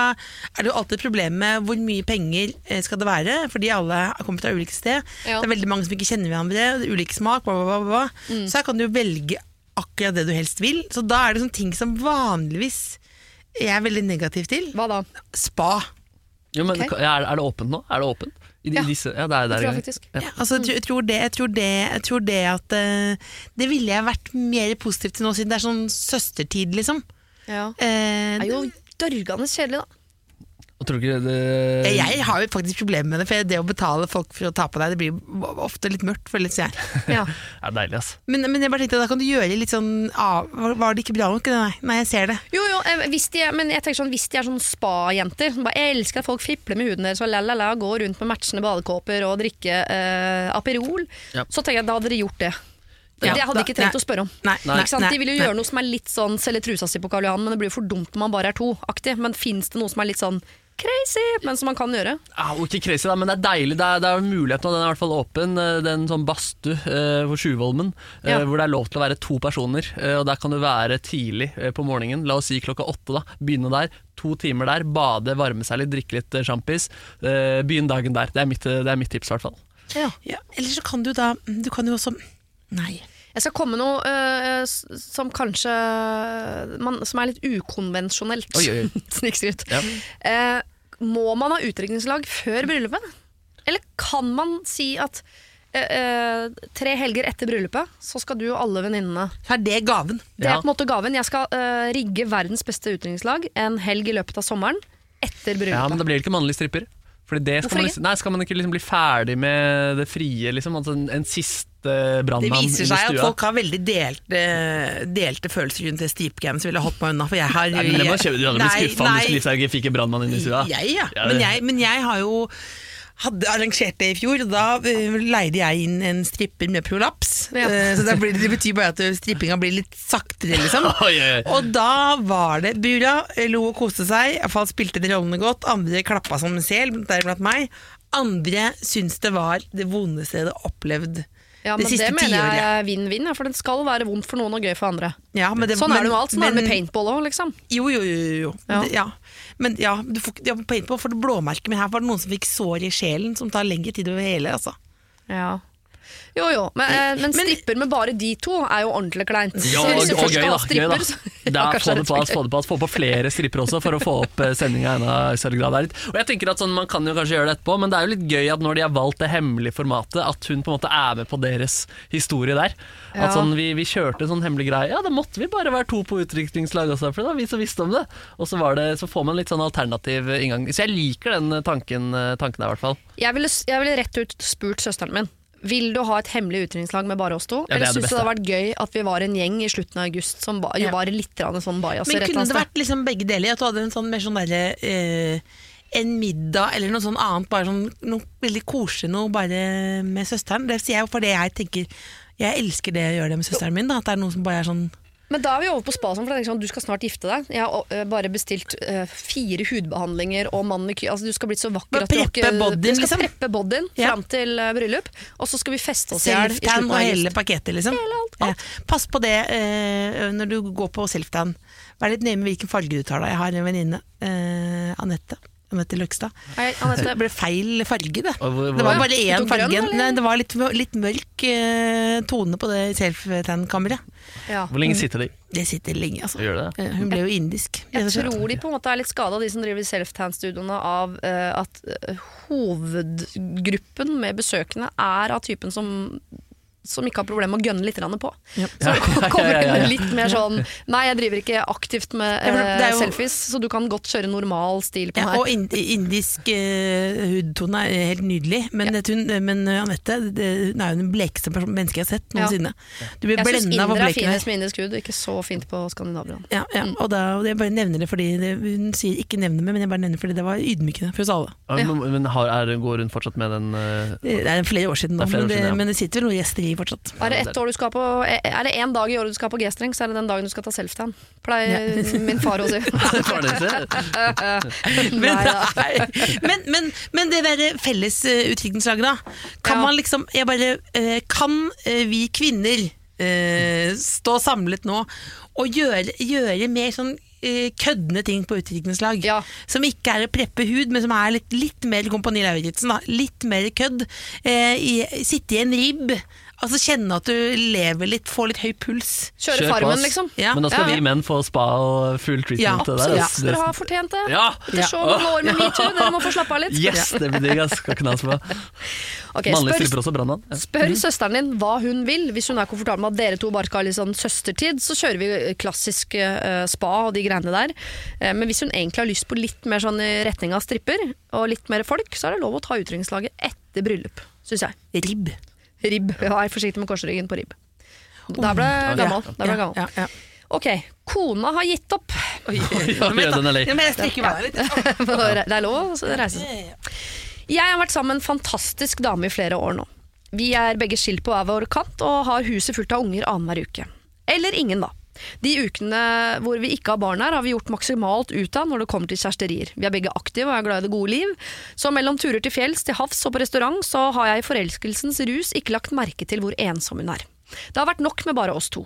D: er det jo alltid et problem med hvor mye penger eh, skal det være, fordi alle kommer fra ulike sted.
B: Ja.
D: Det er veldig mange som ikke kjenner hverandre, det er ulik smak, bla, bla, bla, bla.
B: Mm.
D: Så her kan du jo velge akkurat det du helst vil. Så da er det sånne ting som vanligvis jeg er veldig negativ til.
B: Hva da?
D: Spa.
C: Jo, men okay. er, er det åpent nå? Er det åpent? I
B: Ja.
C: disse, ja, det er
B: Det
C: jeg
B: tror jeg faktisk.
C: Ja.
D: Ja, altså, jeg, tror det, jeg, tror det, jeg tror det at eh, Det ville jeg vært mer positiv til nå, siden det er sånn søstertid, liksom.
B: Ja.
D: Eh,
B: Det er jo dørgende kjedelig, da.
C: Tror du ikke det
D: Jeg har jo faktisk problemer med det, for det å betale folk for å ta på deg, det blir ofte litt mørkt, føles jeg.
B: Ja.
C: er deilig, ass.
D: Men, men jeg bare tenkte, da kan du gjøre litt sånn av, Var det ikke bra nok? Nei, nei jeg ser det.
B: Jo, jo, eh, hvis de, men jeg tenker sånn, hvis de er sånn spa-jenter som bare, Jeg elsker at folk fipler med huden deres og la-la-la, går rundt med matchende badekåper og drikker eh, Aperol,
C: Ja.
B: så tenker jeg da hadde dere gjort det.
D: Ja,
B: det hadde
D: da-
B: de ikke trengt
D: nei.
B: å spørre om.
D: Nei,
C: Nei.
B: Ikke sant?
D: nei,
B: de vil jo
D: nei.
B: gjøre noe som er litt sånn selge trusa si på Karl Johan, men det blir jo for dumt når man bare er to-aktig. Men fins det noe som er litt sånn crazy, men som man kan gjøre?
C: Ja, ikke crazy, da, men det er deilig. Det er, det er muligheten, og den er i hvert fall åpen. eh, Det er en sånn badstue eh, på Sjuvolmen, eh,
B: Ja.
C: hvor det er lov til å være to personer. Eh, og Der kan du være tidlig eh, på morgenen, la oss si klokka åtte. da Begynne der, to timer der, bade, varme seg litt, drikke litt eh, sjampis. Eh, Begynn dagen der. Det er mitt, det er mitt tips, i hvert fall.
B: Ja.
D: Ja, eller så kan du da Du kan jo også Nei.
B: Jeg skal komme med noe eh, som kanskje man, Som er litt ukonvensjonelt. Snikskryt.
C: Ja.
B: Eh, må man ha utdrikningslag før bryllupet? Eller kan man si at eh, eh, tre helger etter bryllupet, så skal du og alle venninnene
D: er det gaven.
B: Det er på en måte gaven. Jeg skal eh, rigge verdens beste utdrikningslag en helg i løpet av sommeren etter bryllupet.
C: Ja, men da blir det ikke mannlig stripper. Fordi det skal man, liksom- nei, skal man ikke liksom bli ferdig med det frie, liksom? Altså en, en siste
D: Det viser seg at folk har veldig delte, delte følelser rundt det Steep Games ville holdt meg unna. For jeg har
C: Nei, men det må kjøpe, du hadde blitt skuffa om deg ikke fikk en brannmann inn i stua.
D: Jeg, ja.
C: Ja,
D: men, jeg, men jeg har jo hadde arrangert det i fjor, og da eh, leide jeg inn en stripper med prolaps.
B: Ja.
D: Eh, så det, blir, det betyr bare at strippinga blir litt saktere, liksom.
C: Oh, yeah.
D: Og da var det Bura lo og koste seg, iallfall spilte de rollene godt. Andre klappa som en sel, deriblant meg. Andre syntes det var det vondeste jeg hadde opplevd
B: Ja, men
D: det,
B: det mener jeg er vinn-vinn, for den skal være vondt for noen og gøy for andre.
D: Ja, men det-
B: Sånn er det
D: jo
B: med alt. Sånn er det med paintball òg, liksom.
D: Jo, jo, jo. jo.
B: Ja.
D: Ja. Men ja, du får, ja, på for blåmerker, men her var det noen som fikk sår i sjelen, som tar lengre tid å hele. Altså.
B: Ja. Jo jo, men, eh, men
D: Men-
B: stripper med bare de to er jo ordentlig kleint.
C: Ja,
B: Så hvis du
C: og
B: først
C: gøy,
B: skal
C: da.
B: ha
C: Gøy, da.
B: stripper, så-
C: Da,
B: Ja,
C: få det på få det på få på flere stripper også, for å få opp eh, sendinga i enda større grad. Der. Og jeg tenker at sånn, Man kan jo kanskje gjøre det etterpå, men det er jo litt gøy at når de har valgt det hemmelige formatet, at hun på en måte er med på deres historie der. At sånn, vi, vi kjørte en sånn hemmelig greie. Ja, da måtte vi bare være to på utdrikningslaget også, for det var vi som visste om det. Og så, var det, så får man litt sånn alternativ inngang. Så jeg liker den tanken, eh, tanken der, i hvert fall.
B: Jeg ville, jeg ville rett ut spurt søsteren min. Vil du ha et hemmelig utdrikningslag med bare oss to?
C: Ja, er
B: Eller
C: det
B: syns du det hadde vært gøy at vi var en gjeng i slutten av august som ba,
D: Ja.
B: var litt sånn bajas?
D: Men
B: rett
D: kunne det vært liksom begge deler? At du hadde en sånn mer sånn derre eh, en middag eller noe sånn annet, bare sånn noe veldig koselig noe bare med søsteren. Det sier jeg fordi jeg tenker Jeg elsker det å gjøre det med søsteren min. Da, at det er noe som bare er sånn
B: Men da er vi over på spa, sånn, for sånn, du skal snart gifte deg. Jeg har øh, bare bestilt uh, fire hudbehandlinger og manikyr. Altså, du skal bli så vakker at du ikke
D: bodyen,
B: Du skal
D: liksom.
B: preppe bodyen
D: Ja.
B: fram til uh, bryllup, og så skal vi feste oss i hjel
D: Selftan og hele pakketet, liksom.
B: Hele alt, alt.
D: Ja. Pass på det uh, når du går på self-tan. Vær litt nøye med hvilken farge du tar da. Jeg har en venninne, eh, Anette. Anette Løkstad.
B: Hei,
D: Det ble feil farge, det.
C: Hvor-
D: Det var bare én farge. Nei, det var litt, litt mørk eh, tone på det self-tan-kammeret.
B: Ja.
C: Hvor lenge sitter de?
D: Det sitter lenge, altså.
C: Gjør det?
D: Eh, Hun ble jo indisk.
B: Jeg tror de på en måte er litt skada, de som driver self-tan-studioene, av uh, at eh, hovedgruppen med besøkende er av typen som som ikke har problemer med å gønne litt på.
D: Ja.
B: Så
C: Ja,
B: kommer det litt mer sånn Nei, jeg driver ikke aktivt med eh,
D: jo-
B: selfies, så du kan godt kjøre normal stil på
D: Ja,
B: meg.
D: og indisk eh, hudtone er helt nydelig, men,
B: Ja.
D: det hun, men eh, Anette det, hun er jo den blekeste menneske mennesket jeg har sett noensinne. Du blir blenda av hvor
B: Jeg er
D: indre er.
B: finest med indisk hud, ikke så fint på skandinavierne.
D: Ja, ja, og, da, og jeg bare nevner det fordi det, Hun sier ikke nevne meg, men jeg bare nevner fordi det var ydmykende for oss alle.
C: Ja, Men, men har, er, går hun fortsatt med den uh,
D: Det er flere år siden, nå,
C: Det flere
D: men,
C: år
D: det,
C: siden, ja.
D: men det sitter vel noen gjester i fortsatt.
B: Er det ett år du skal på Er det én dag i året du skal på G-streng, så er det den dagen du skal ta self-tan. Pleier min far å si.
D: Men, men, men, men det derre felles uh, utdrikningslaget, da. Kan
B: Ja.
D: man liksom jeg bare, eh, Kan eh, vi kvinner eh, stå samlet nå og gjøre, gjøre mer sånn eh, køddende ting på utdrikningslag?
B: Ja.
D: Som ikke er å preppe hud, men som er litt, litt mer Kompani Lauritzen. Litt mer kødd. Eh, i, sitte i en ribb. Altså Kjenne at du lever litt, får litt høy puls.
B: Kjøre
C: Kjør på,
B: Farmen, liksom.
D: Ja.
C: Men da skal
B: Ja, ja.
C: vi menn få spa og full treatment.
D: Ja,
C: til det der,
B: ja,
C: ass.
B: dere har fortjent det.
C: Ja!
B: Etter så mange år med metoo, dere må få slappe av litt.
C: Yes, det blir digg. ass. Skal knas på.
B: Ok,
C: Mannlig
B: spør,
C: stripper også, brannmann. Ja.
B: spør søsteren din hva hun vil. Hvis hun er komfortabel med at dere to bare skal ha litt sånn søstertid, så kjører vi klassisk eh, spa og de greiene der. Eh, men hvis hun egentlig har lyst på litt mer sånn i retning av stripper, og litt mer folk, så er det lov å ta utdrikningslaget etter bryllup, syns jeg.
D: Ribb.
B: Ribb. Vær forsiktig med korsryggen på ribb. Da ble jeg gammel. Da ble jeg gammel.
D: Ja, ja, ja.
B: Ok, kona har gitt opp.
D: Oi,
C: Ja, den er lei.
D: Men jeg strekker meg litt.
B: det er lov å reise seg. Jeg har vært sammen med en fantastisk dame i flere år nå. Vi er begge skilt på hver vår kant og har huset fullt av unger annenhver uke. Eller ingen, da. De ukene hvor vi ikke har barn her, har vi gjort maksimalt ut av når det kommer til kjæresterier. Vi er begge aktive og er glad i det gode liv, så mellom turer til fjells, til havs og på restaurant, så har jeg i forelskelsens rus ikke lagt merke til hvor ensom hun er. Det har vært nok med bare oss to.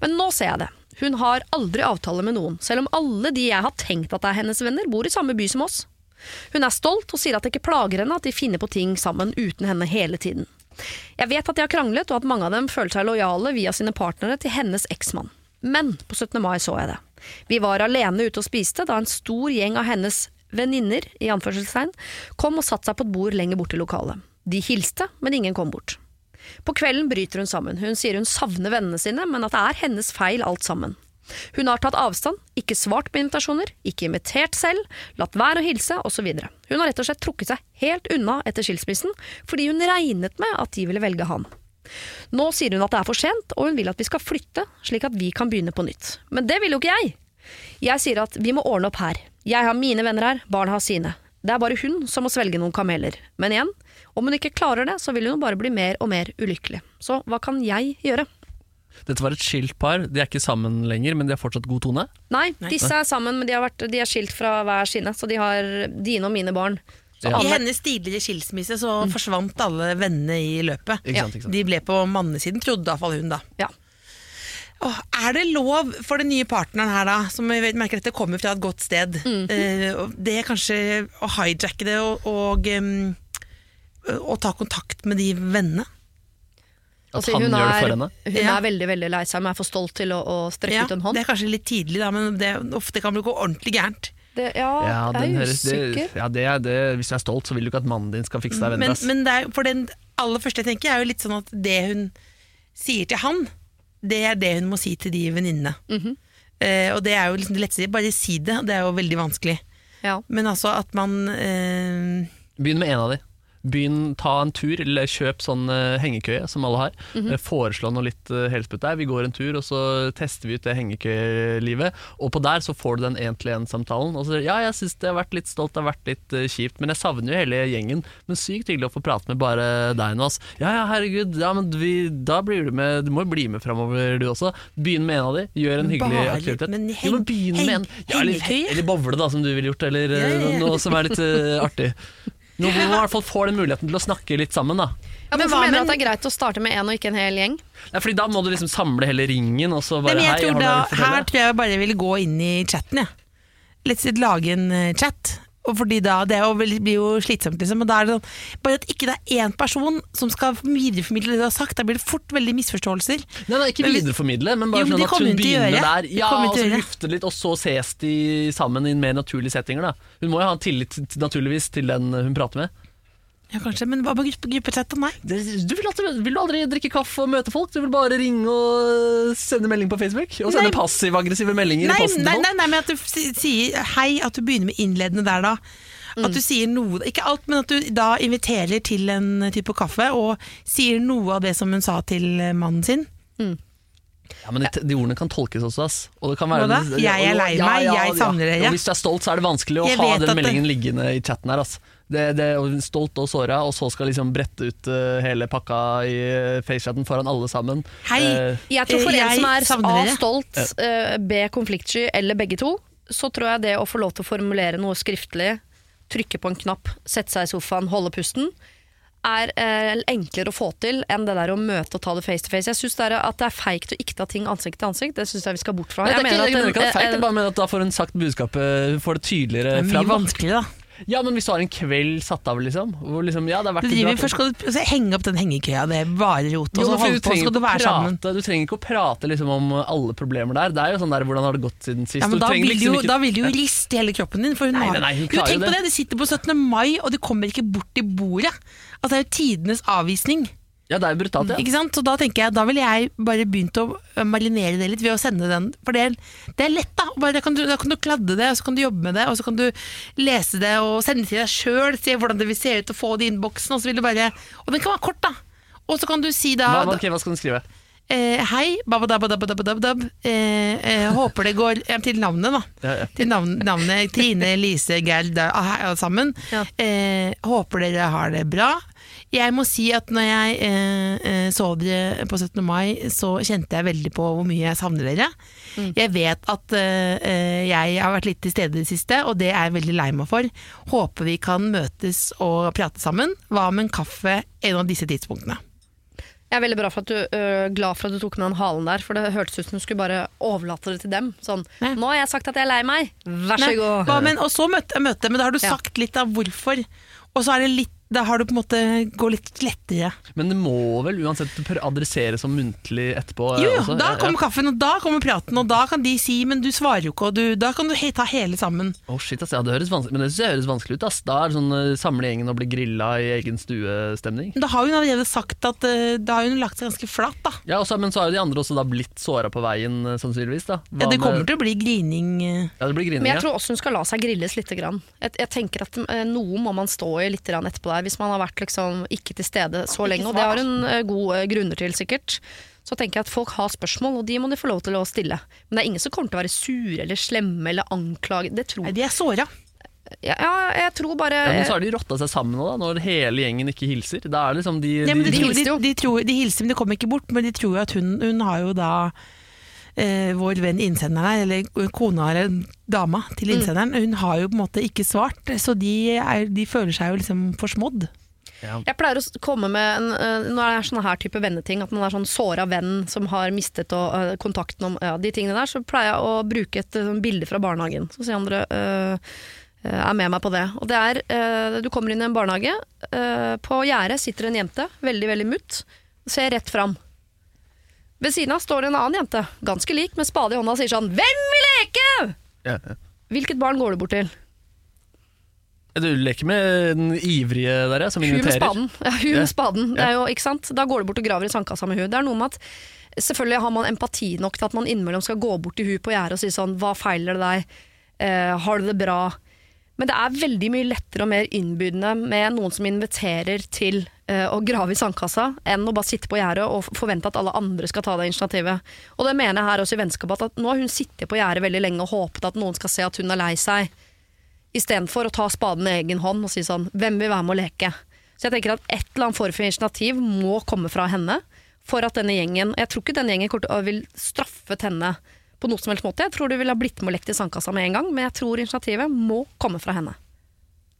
B: Men nå ser jeg det. Hun har aldri avtale med noen, selv om alle de jeg har tenkt at er hennes venner, bor i samme by som oss. Hun er stolt og sier at det ikke plager henne at de finner på ting sammen uten henne hele tiden. Jeg vet at de har kranglet, og at mange av dem føler seg lojale via sine partnere til hennes eksmann. Men på 17. mai så jeg det. Vi var alene ute og spiste da en stor gjeng av hennes venninner i anførselstegn, kom og satte seg på et bord lenger bort i lokalet. De hilste, men ingen kom bort. På kvelden bryter hun sammen. Hun sier hun savner vennene sine, men at det er hennes feil alt sammen. Hun har tatt avstand, ikke svart på invitasjoner, ikke invitert selv, latt være å hilse osv. Hun har rett og slett trukket seg helt unna etter skilsmissen, fordi hun regnet med at de ville velge han. Nå sier hun at det er for sent, og hun vil at vi skal flytte, slik at vi kan begynne på nytt. Men det vil jo ikke jeg. Jeg sier at vi må ordne opp her. Jeg har mine venner her, barna har sine. Det er bare hun som må svelge noen kameler. Men igjen, om hun ikke klarer det, så vil hun bare bli mer og mer ulykkelig. Så hva kan jeg gjøre?
C: Dette var et skilt par. De er ikke sammen lenger, men de har fortsatt god tone.
B: Nei, disse er sammen, men de, har vært, de er skilt fra hver sine, så de har dine og mine barn.
C: Ja.
D: I hennes tidligere skilsmisse så forsvant alle vennene i løpet.
C: Ikke sant, ikke sant?
D: De ble på mannesiden, trodde iallfall hun da.
B: ja.
D: Åh, er det lov for den nye partneren her, da, som vi vet, merker at dette kommer fra et godt sted, eh, og det er kanskje å hijacke det og, og, um, og ta kontakt med de vennene?
C: At
B: Altså,
C: han
B: hun
C: gjør det for
B: er-
C: henne.
B: Hun
D: Ja.
B: er veldig veldig lei seg, men er for stolt til å, å strekke
D: Ja,
B: ut en hånd.
D: det er kanskje litt tidlig, da, men det, ofte kan bli gå ordentlig gærent.
B: Det, ja,
C: Ja,
B: jeg er
C: høres, det,
B: usikker.
C: ja det er det, Hvis du er stolt, så vil du ikke at mannen din skal fikse deg venner. Men,
D: men det er, for den aller første jeg tenker, er jo litt sånn at det hun sier til han, det er det hun må si til de venninnene.
B: Mhm.
D: eh, og det er jo liksom det letteste. Bare si det, det er jo veldig vanskelig.
B: Ja.
D: Men altså at man eh,
C: Begynn med en av de. Begynn, ta en tur, eller kjøp sånn eh, hengekøye som alle har.
B: Mm
C: -hmm. Foreslå noe litt uh, helspett der. Vi går en tur, og så tester vi ut det hengekøyelivet. Og på der så får du den én-til-én-samtalen. Og så ja, jeg syns det har vært litt stolt, det har vært litt eh, kjipt, men jeg savner jo hele gjengen. Men sykt hyggelig å få prate med bare deg nå, ass. Ja ja, herregud, ja, men vi, da blir du med. Du må jo bli med framover, du også. Begynn med en av de. Gjør en hyggelig
D: bare-
C: aktivitet.
D: men
C: jo, men begynn med en ja, eller, eller bowle, da, som du ville gjort. Eller
D: Ja, ja, ja.
C: noe som er litt uh, artig. Hvor man i hvert fall får den muligheten til å snakke litt sammen. da
B: Ja,
D: Men hva
B: mener du at det er greit å starte med én og ikke en hel gjeng?
C: Nei, fordi Da må du liksom samle hele ringen, og så
D: Nei, men jeg
C: Hei,
D: tror
C: har
D: da, her tror jeg jeg bare ville gå inn i chatten, jeg. Let's lage en eh, chat. Fordi da, Det blir jo slitsomt, liksom. Og da er det sånn, bare at ikke det er én person som skal videreformidle det du har sagt. Da blir det fort veldig misforståelser.
C: Nei, nei, ikke videreformidle, men bare
D: Jo, men
C: sånn at hun begynner der. Ja, og så lufte litt, og så ses de sammen i mer naturlige settinger. da Hun må jo ha tillit naturligvis til den hun prater med.
D: Ja, kanskje, Men hva med gruppe, gruppechat? Nei.
C: Det- Du vil, aldri, vil du aldri drikke kaffe og møte folk? Du vil bare ringe og sende melding på Facebook? Og sende passiv-aggressive meldinger
D: Nei,
C: i posten
D: nei, nei, nei, men at du sier hei, at du begynner med innledende der da. At du sier noe, ikke alt, men at du da inviterer til en type kaffe, og sier noe av det som hun sa til mannen sin.
C: Ja, men de, de ordene kan tolkes også, ass. Og det kan være,
D: da? Jeg er lei meg, jeg savner dere.
C: Ja. hvis du er stolt, så er det vanskelig å
D: Jeg
C: ha den
D: meldingen det-
C: liggende i chatten her, ass. Det, det er Stolt og såra, og så skal liksom brette ut uh, hele pakka i uh, facechatten foran alle sammen.
D: Hei,
C: Eh,
B: Jeg tror for
D: Eh,
B: en som er A stolt, eh, B konfliktsky eller begge to, så tror jeg det å få lov til å formulere noe skriftlig, trykke på en knapp, sette seg i sofaen, holde pusten, er eh, enklere å få til enn det der å møte og ta det face to face. Jeg syns det er at det er feigt å ikke ta ting ansikt til ansikt. Det syns jeg vi skal bort fra.
C: Nei, det er ikke, jeg mener ikke at det er feigt, jeg bare mener at da får hun sagt budskapet får det tydeligere
D: det er mye
C: fram.
D: vanskelig da.
C: Ja, men hvis du har en kveld satt av, liksom, hvor liksom Ja, det har vært
D: Du driver, først skal du altså, henge opp den hengekøya, det er bare rot. Og
C: Jo,
D: så
C: men
D: holde
C: du
D: på, skal du
C: ikke å
D: sammen.
C: prate, Du trenger ikke å prate liksom, om alle problemer der. Det er jo sånn der, Hvordan har det gått siden sist?
D: Ja, men
C: Du
D: da vil,
C: liksom
D: jo,
C: ikke-
D: da vil du jo riste hele kroppen din. For hun
C: Nei, nei, nei, hun
D: Jo,
C: klarer
D: tenk
C: jo
D: på
C: det.
D: det, de sitter på 17. mai, og de kommer ikke bort til bordet. Altså, det er jo tidenes avvisning.
C: Ja, det er jo brutalt, ja.
D: Ikke sant? Så da tenker jeg, da ville jeg bare begynt å marinere det litt ved å sende den. For det, er- det er lett, da. Bare, da, kan du, da kan du kladde det, og så kan du jobbe med det, og så kan du lese det og sende til deg sjøl, se hvordan det vil se ut, og få det i innboksen, og så vil du bare Og den kan være kort, da. Og så kan du si da
C: Hva, okay, hva skal du skrive?
D: Eh, Hei, babadabadabadabadab. Eh, eh, håper det går eh, Til navnet, da.
C: Ja, ja.
D: Til navn, navnet Trine, Lise, Gerd, ah, alle sammen.
B: Ja.
D: Eh, håper dere har det bra. Jeg må si at når jeg eh, så dere på 17. mai, så kjente jeg veldig på hvor mye jeg savner dere. Jeg vet at jeg har vært litt til stede i det siste, og det er jeg veldig lei meg for. Håper vi kan møtes og prate sammen. Hva med en kaffe en av disse tidspunktene?
B: Jeg er veldig bra for at du, øh, glad for at du tok med den halen der, for det hørtes ut som du skulle bare overlate det til dem. Sånn,
D: Nei.
B: nå har jeg sagt at jeg er lei meg, vær så god.
D: Ja, men, og så møte, møte, men da har du
B: Ja.
D: sagt litt av hvorfor. Og så er det litt, da har du på en måte gå litt lettere.
C: Men det må vel uansett adresseres som muntlig etterpå?
D: Jo, jo,
C: også?
D: da kommer kaffen, og da kommer praten, og da kan de si 'men du svarer jo ikke', og du, da kan du he ta hele sammen.
C: Å shit, ass, ja, det høres vanskelig, Men det synes jeg høres vanskelig ut. Ass. Da er det sånn eh, samle gjengen og bli grilla i egen stue-stemning.
D: Da har hun allerede sagt at uh, Da har hun lagt seg ganske flatt, da.
C: Ja, også, Men så har jo de andre også da blitt såra på veien, eh, sannsynligvis. da
D: Ja, det kommer
C: med-
D: til å bli grining. eh.
C: Ja, det blir grining,
B: Men jeg
C: ja.
B: tror også hun skal la seg grilles litt. Grann. Jeg, jeg tenker at eh, Noe må man stå i litt grann etterpå der, hvis man har vært liksom ikke til stede så lenge. Og det har hun eh, gode grunner til, sikkert. Så tenker jeg at folk har spørsmål, og de må de få lov til å stille. Men det er ingen som kommer til å være sure eller slemme eller anklage. Det tror
D: Nei, de er såra.
B: ja, ja, jeg tror bare
C: Ja, men så har de rotta seg sammen nå, da, når hele gjengen ikke hilser. Da er det liksom de,
D: Ja, de, de,
B: de
D: tror,
B: hilser
D: de,
B: jo.
D: de, tror, de hilser, men de kommer ikke bort. Men de tror jo at hun, hun har jo da eh, vår venn innsenderen her, eller kona eller dama til
B: Mm.
D: innsenderen, hun har jo på en måte ikke svart. Så de, er, de føler seg jo liksom forsmådd.
B: Jeg pleier å komme med en, Nå Når det er sånne her type venneting, at man er sånn såra venn som har mistet og, uh, kontakten om ja, de tingene der, så pleier jeg å bruke et eh, sånn bilde fra barnehagen. Så sier andre eh, eh, er med meg på det. Og det er eh, Du kommer inn i en barnehage. eh, på gjerdet sitter en jente, veldig, veldig mutt. Ser rett fram. Ved siden av står det en annen jente, ganske lik, med spade i hånda og sier sånn 'Hvem vil leke?'
C: Ja, ja.
B: Hvilket barn går du bort til?
C: Du leker med den ivrige der, ja, som
B: Hun med spaden. Ja, hun
C: Ja.
B: med spaden. Det er jo, ikke sant? Da går du bort og graver i sandkassa med hun. Det er noe med at Selvfølgelig har man empati nok til at man innimellom skal gå bort til hun på gjerdet og si sånn Hva feiler det deg? Eh, har du det bra? Men det er veldig mye lettere og mer innbydende med noen som inviterer til uh, å grave i sandkassa, enn å bare sitte på gjerdet og forvente at alle andre skal ta det initiativet. Og det mener jeg her også i vennskapet, at nå har hun sittet på gjerdet veldig lenge og håpet at noen skal se at hun er lei seg, istedenfor å ta spaden i egen hånd og si sånn Hvem vil være med å leke? Så jeg tenker at et eller annet form for initiativ må komme fra henne for at denne gjengen Jeg tror ikke denne gjengen vil straffet henne på noe som helst måte. Jeg tror du ville ha blitt med og lekt i sandkassa med en gang, men jeg tror initiativet må komme fra henne.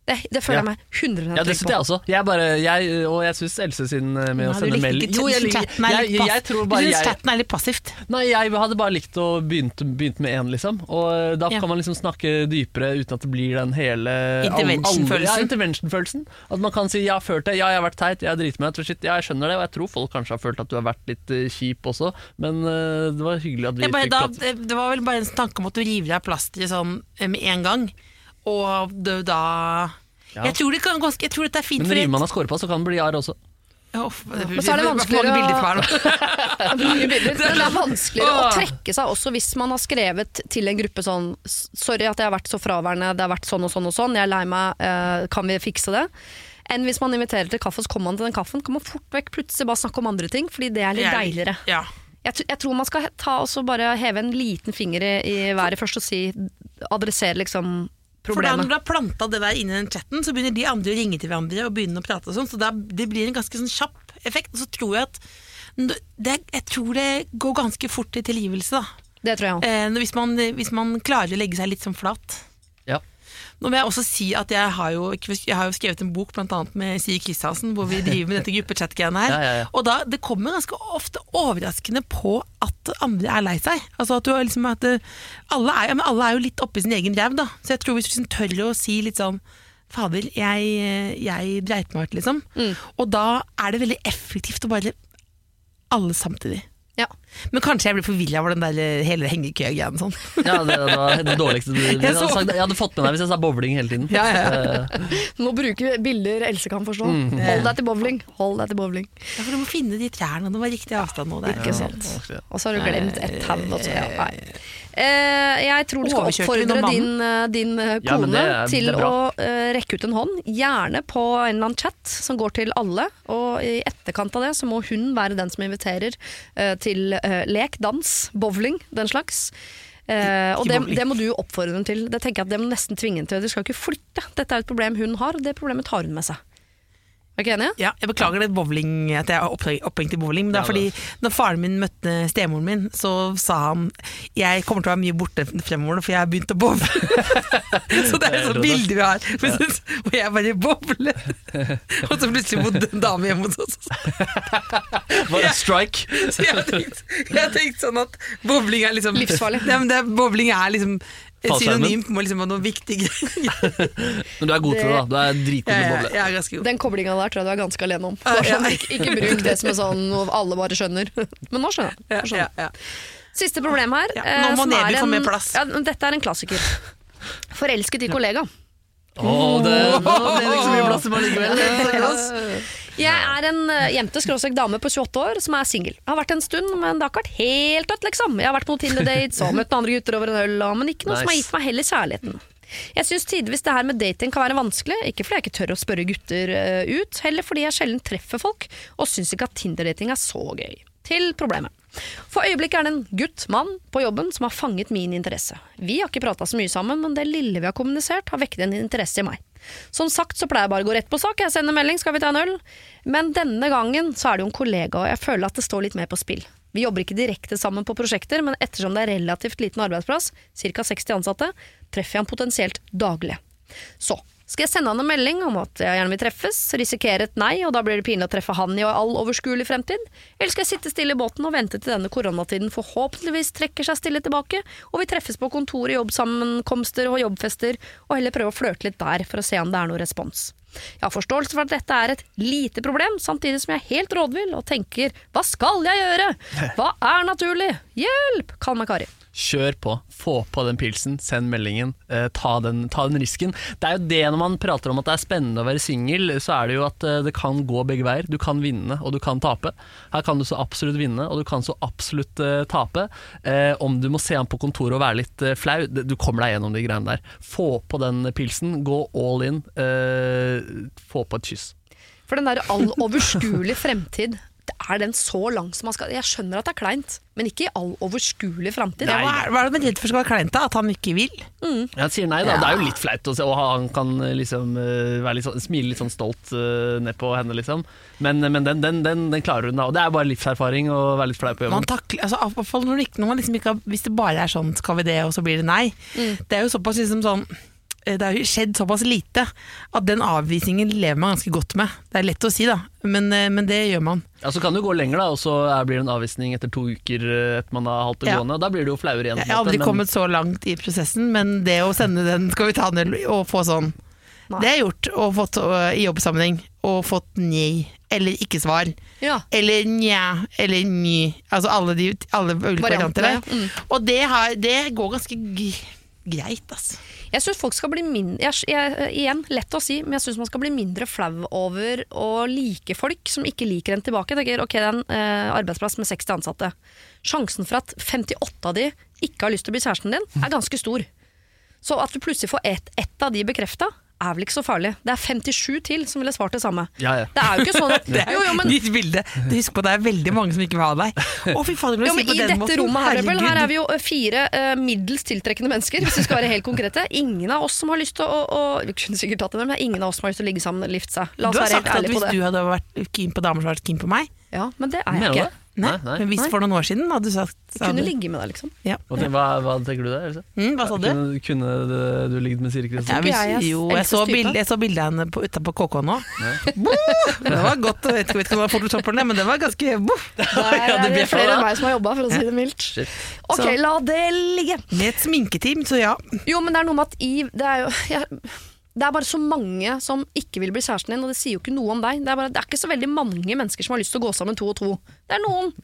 B: Det, det føler jeg meg 100
C: Ja, det syns jeg også. Jeg bare, jeg, og jeg syns Else sin eh, med å
D: Ja, du
C: sende melding Jo, jeg,
D: chatten er litt pass- du
C: jeg
D: chatten er litt passivt.
C: Nei, jeg hadde bare likt å begynt, begynt med én, liksom. Og eh, da
D: Ja.
C: kan man liksom snakke dypere uten at det blir den hele
D: Intervention-følelsen.
C: Ja, intervention-følelsen. At man kan si 'jeg har følt det', 'ja, jeg har vært teit', 'jeg er dritmett', shit, ja, jeg skjønner det, og jeg tror folk kanskje har følt at du har vært litt uh, kjip også, men uh, det var hyggelig at vi
D: bare,
C: fikk
D: da,
C: prate.
D: det, var vel bare en tanke om at du river av plasteret sånn eh, med en gang, og det, da
C: Ja.
D: jeg, tror det kan, ganske- jeg tror dette er fint.
C: Men
D: for
C: river man av skårepass, så kan det bli arr også.
D: Ja, det,
B: Men så er det vanskeligere å- det er vanskeligere å trekke seg også hvis man har skrevet til en gruppe sånn Sorry at jeg har vært så fraværende, det har vært sånn og sånn og sånn, jeg er lei meg, eh, kan vi fikse det? Enn hvis man inviterer til kaffe, så kommer man til den kaffen, kan man fort vekk plutselig bare snakke om andre ting, fordi det er litt
D: Jeg-
B: deiligere.
D: Ja.
B: Jeg, jeg tror man skal ta og så bare heve en liten finger i, i været først og si adressere liksom
D: For da når du har planta det der inni den chatten, så begynner de andre å ringe til hverandre og begynne å prate og sånn, så da, det blir en ganske sånn kjapp effekt. Og så tror jeg at det, jeg tror det går ganske fort til tilgivelse, da.
B: Det tror jeg òg.
D: Eh, hvis, man, hvis man klarer å legge seg litt sånn flat. Nå må jeg også si at jeg har jo, jeg har jo skrevet en bok blant annet med Siv Kristiansen, hvor vi driver med dette gruppechat-greiene her.
C: Ja, ja, ja.
D: Og da, det kommer ganske ofte overraskende på at andre er lei seg. Altså at du har liksom at alle, er, alle er jo litt oppi sin egen ræv, da. Så jeg tror hvis du liksom tør å si litt sånn Fader, jeg, jeg dreit meg ut, liksom.
B: Mm.
D: Og da er det veldig effektivt å bare Alle samtidig.
B: Ja.
D: Men kanskje jeg blir forvirra over den der eh, hele hengekøya-greien. Sånn.
C: Ja, det, det var det dårligste du jeg hadde,
D: så-
C: sagt, jeg hadde fått med deg hvis jeg sa bowling hele tiden.
D: Ja, ja,
C: Nå
B: bruker vi bilder Else kan forstå.
C: Mm.
B: Hold deg til bowling. Hold deg til bowling.
D: Ja, for du må finne de trærne, det var riktig avstand nå. Der.
B: Ikke sant. Og så har du glemt ett tau. og Ja, nei. Eh, jeg tror du skal oppfordre din, eh, din kone
C: Ja,
B: kone
C: det er-
B: til å eh, rekke ut en hånd, gjerne på en eller annen chat som går til alle. Og i etterkant av det så må hun være den som inviterer eh, til eh, lek, dans, bowling, den slags. Eh, og det, det må du oppfordre henne til. Det tenker jeg at det må nesten tvinge henne til. Du skal ikke flytte. Dette er et problem hun har, og det problemet tar hun med seg. Er du ikke enig?
D: Ja, jeg beklager det bowling, at jeg er opphengt i bowling, men det er
C: Ja,
D: fordi når faren min møtte stemoren min, så sa han jeg kommer til å være mye borte fremover, for jeg har begynt å bowle. så det er et sånt bilde vi har, hvor jeg bare bowler. Og så plutselig bodde en dame hjemme hos oss.
C: det strike.
D: Så jeg har tenkt, sånn at bowling er liksom
B: Livsfarlig.
D: Ja, men det, bowling er liksom et synonym på liksom noe viktig.
C: Men du er god til det, da. Du er dritgod til å boble.
D: er.
B: Den koblinga der tror jeg du er ganske alene om. Bare sånn, ikke, ikke bruk det som er sånn noe alle bare skjønner. Men nå skjønner jeg. Nå skjønner jeg.
D: ja, ja.
B: Siste problem her.
D: Ja,
B: eh,
D: nå må Neby
B: er
D: få mer plass.
B: Ja, dette er en klassiker. Forelsket i kollega.
C: Åh, det, ble det ikke så mye plass til meg likevel.
B: Jeg er en eh, jente skråstrek dame på 28 år som er singel. Har vært en stund, men det har ikke vært helt dødt, liksom. Jeg har vært på noen Tinder-dates og møtt noen andre gutter over en øl, men ikke noe som har gitt meg heller kjærligheten. Jeg syns tidvis det her med dating kan være vanskelig, ikke fordi jeg ikke tør å spørre gutter eh, ut, heller fordi jeg sjelden treffer folk, og syns ikke at Tinder-dating er så gøy. Til problemet. For øyeblikket er det en gutt, mann, på jobben som har fanget min interesse. Vi har ikke prata så mye sammen, men det lille vi har kommunisert, har vekket en interesse i meg. Som sagt så pleier jeg bare å gå rett på sak, jeg sender melding, skal vi ta en øl? Men denne gangen så er det jo en kollega, og jeg føler at det står litt mer på spill. Vi jobber ikke direkte sammen på prosjekter, men ettersom det er relativt liten arbeidsplass, ca. 60 ansatte, treffer jeg han potensielt daglig. Så skal jeg sende han en melding om at jeg gjerne vil treffes, risikere et nei, og da blir det pinlig å treffe han i all overskuelig fremtid? Eller skal jeg sitte stille i båten og vente til denne koronatiden forhåpentligvis trekker seg stille tilbake, og vi treffes på kontoret, jobbsammenkomster og jobbfester, og heller prøve å flørte litt der for å se om det er noe respons? Jeg har forståelse for at dette er et lite problem, samtidig som jeg er helt rådvill og tenker hva skal jeg gjøre? Hva er naturlig? Hjelp! Kall meg Kari.
C: Kjør på. Få på den pilsen, send meldingen, eh, ta, den, ta den risken. Det er jo det når man prater om at det er spennende å være singel, så er det jo at eh, det kan gå begge veier. Du kan vinne, og du kan tape. Her kan du så absolutt vinne, og du kan så absolutt eh, tape. Eh, om du må se han på kontoret og være litt eh, flau, du kommer deg gjennom de greiene der. Få på den pilsen, gå all in, eh, få på et kyss.
B: For den der all overskuelig fremtid, er den så lang som man skal Jeg skjønner at det er kleint, men ikke i all overskuelig fremtid.
D: Hva, hva er det man redd for skal være kleint, da? At han ikke vil?
C: Han sier nei, da. Det er jo litt flaut å se, og han kan eh, liksom eh, være litt sånn, smile litt sånn stolt uh, ned på henne, liksom. Men, men den, den, den, den klarer hun, da. Og det er bare livserfaring å være litt flau på
D: Man
C: jobben.
D: takler, altså, i hvert fall når, det ikke- når man liksom ikke har, Hvis det bare er sånn 'skal vi det', og så blir det nei. Det er jo såpass liksom sånn eh, det har jo skjedd såpass lite at den avvisningen lever man ganske godt med. Det er lett å si, da, men, eh, men det gjør man.
C: Ja, Så kan det jo gå lenger, da, og så blir det en avvisning etter to uker eh, etter man har holdt det
D: Ja.
C: gående. Da blir det jo flauere igjen.
D: Jeg har aldri
C: men-
D: kommet så langt i prosessen, men det å sende den 'skal vi ta ned og få sånn
B: Nei.
D: Det har jeg gjort, og fått i jobbsammenheng. Og fått nei, eller ikke-svar.
B: Ja.
D: Eller nja, eller ny. Altså alle, de, alle ulike varianter
B: Variantene,
D: der.
B: ja. Mm.
D: Og det, har, det går ganske g greit, altså.
B: Jeg synes folk skal bli mindre jeg, jeg, Igjen, lett å si, men jeg syns man skal bli mindre flau over å like folk som ikke liker en tilbake. Tenker, ok, Det er en eh, arbeidsplass med 60 ansatte. Sjansen for at 58 av de ikke har lyst til å bli kjæresten din, er ganske stor. Så at du plutselig får ett et av de bekrefta, er vel ikke så farlig. Det er 57 til som ville svart det samme.
C: Ja, ja.
B: Det er jo ikke sånn at
D: Det er
B: Jo, jo, men
D: ditt bilde. Husk på det er veldig mange som ikke vil ha deg. Å, fy fader,
B: Jo, men
D: på
B: I
D: den
B: dette
D: måten,
B: rommet her, Rebel, her er vi jo eh, fire uh, middels tiltrekkende mennesker, hvis vi skal være helt konkrete. Ingen av oss som har lyst til å, å Vi kunne sikkert tatt det, men ingen av oss som har lyst til å ligge sammen eller gifte seg. La
D: Du
B: oss
D: har
B: være
D: sagt
B: helt
D: at
B: ærlige
D: hvis
B: på det.
D: du hadde vært keen på damer som hadde vært keen på meg
B: Ja, Men det er jeg
C: du
B: ikke.
D: Nei,
C: Nei.
D: Men hvis
B: Nei.
D: for noen år siden hadde du sagt sa
B: Kunne
D: du-
B: ligge med deg, liksom.
D: ja.
C: Hva, hva, hva tenker du der?
D: Mm, Hva sa du?
C: Kunne, kunne du, du ligget med Siri
D: Ja,
C: Kristiansen?
D: hvis,
B: jeg
D: jo, jeg så, bildet, jeg så bildet av henne utapå KK nå. Det var godt. Jeg vet ikke om det var fototopperne, men det var ganske boff.
B: Der
C: Ja, det
B: er det flere enn meg som har jobba, for å si det mildt.
C: Shit.
B: Ok,
D: Så-
B: la det ligge.
D: Med et sminketeam, så ja.
B: Jo, men det er noe med at i Det er jo jeg, det er bare så mange som ikke vil bli kjæresten din, og det sier jo ikke noe om deg. Det er, bare, det er ikke så veldig mange mennesker som har lyst til å gå sammen to og to. Det er noen.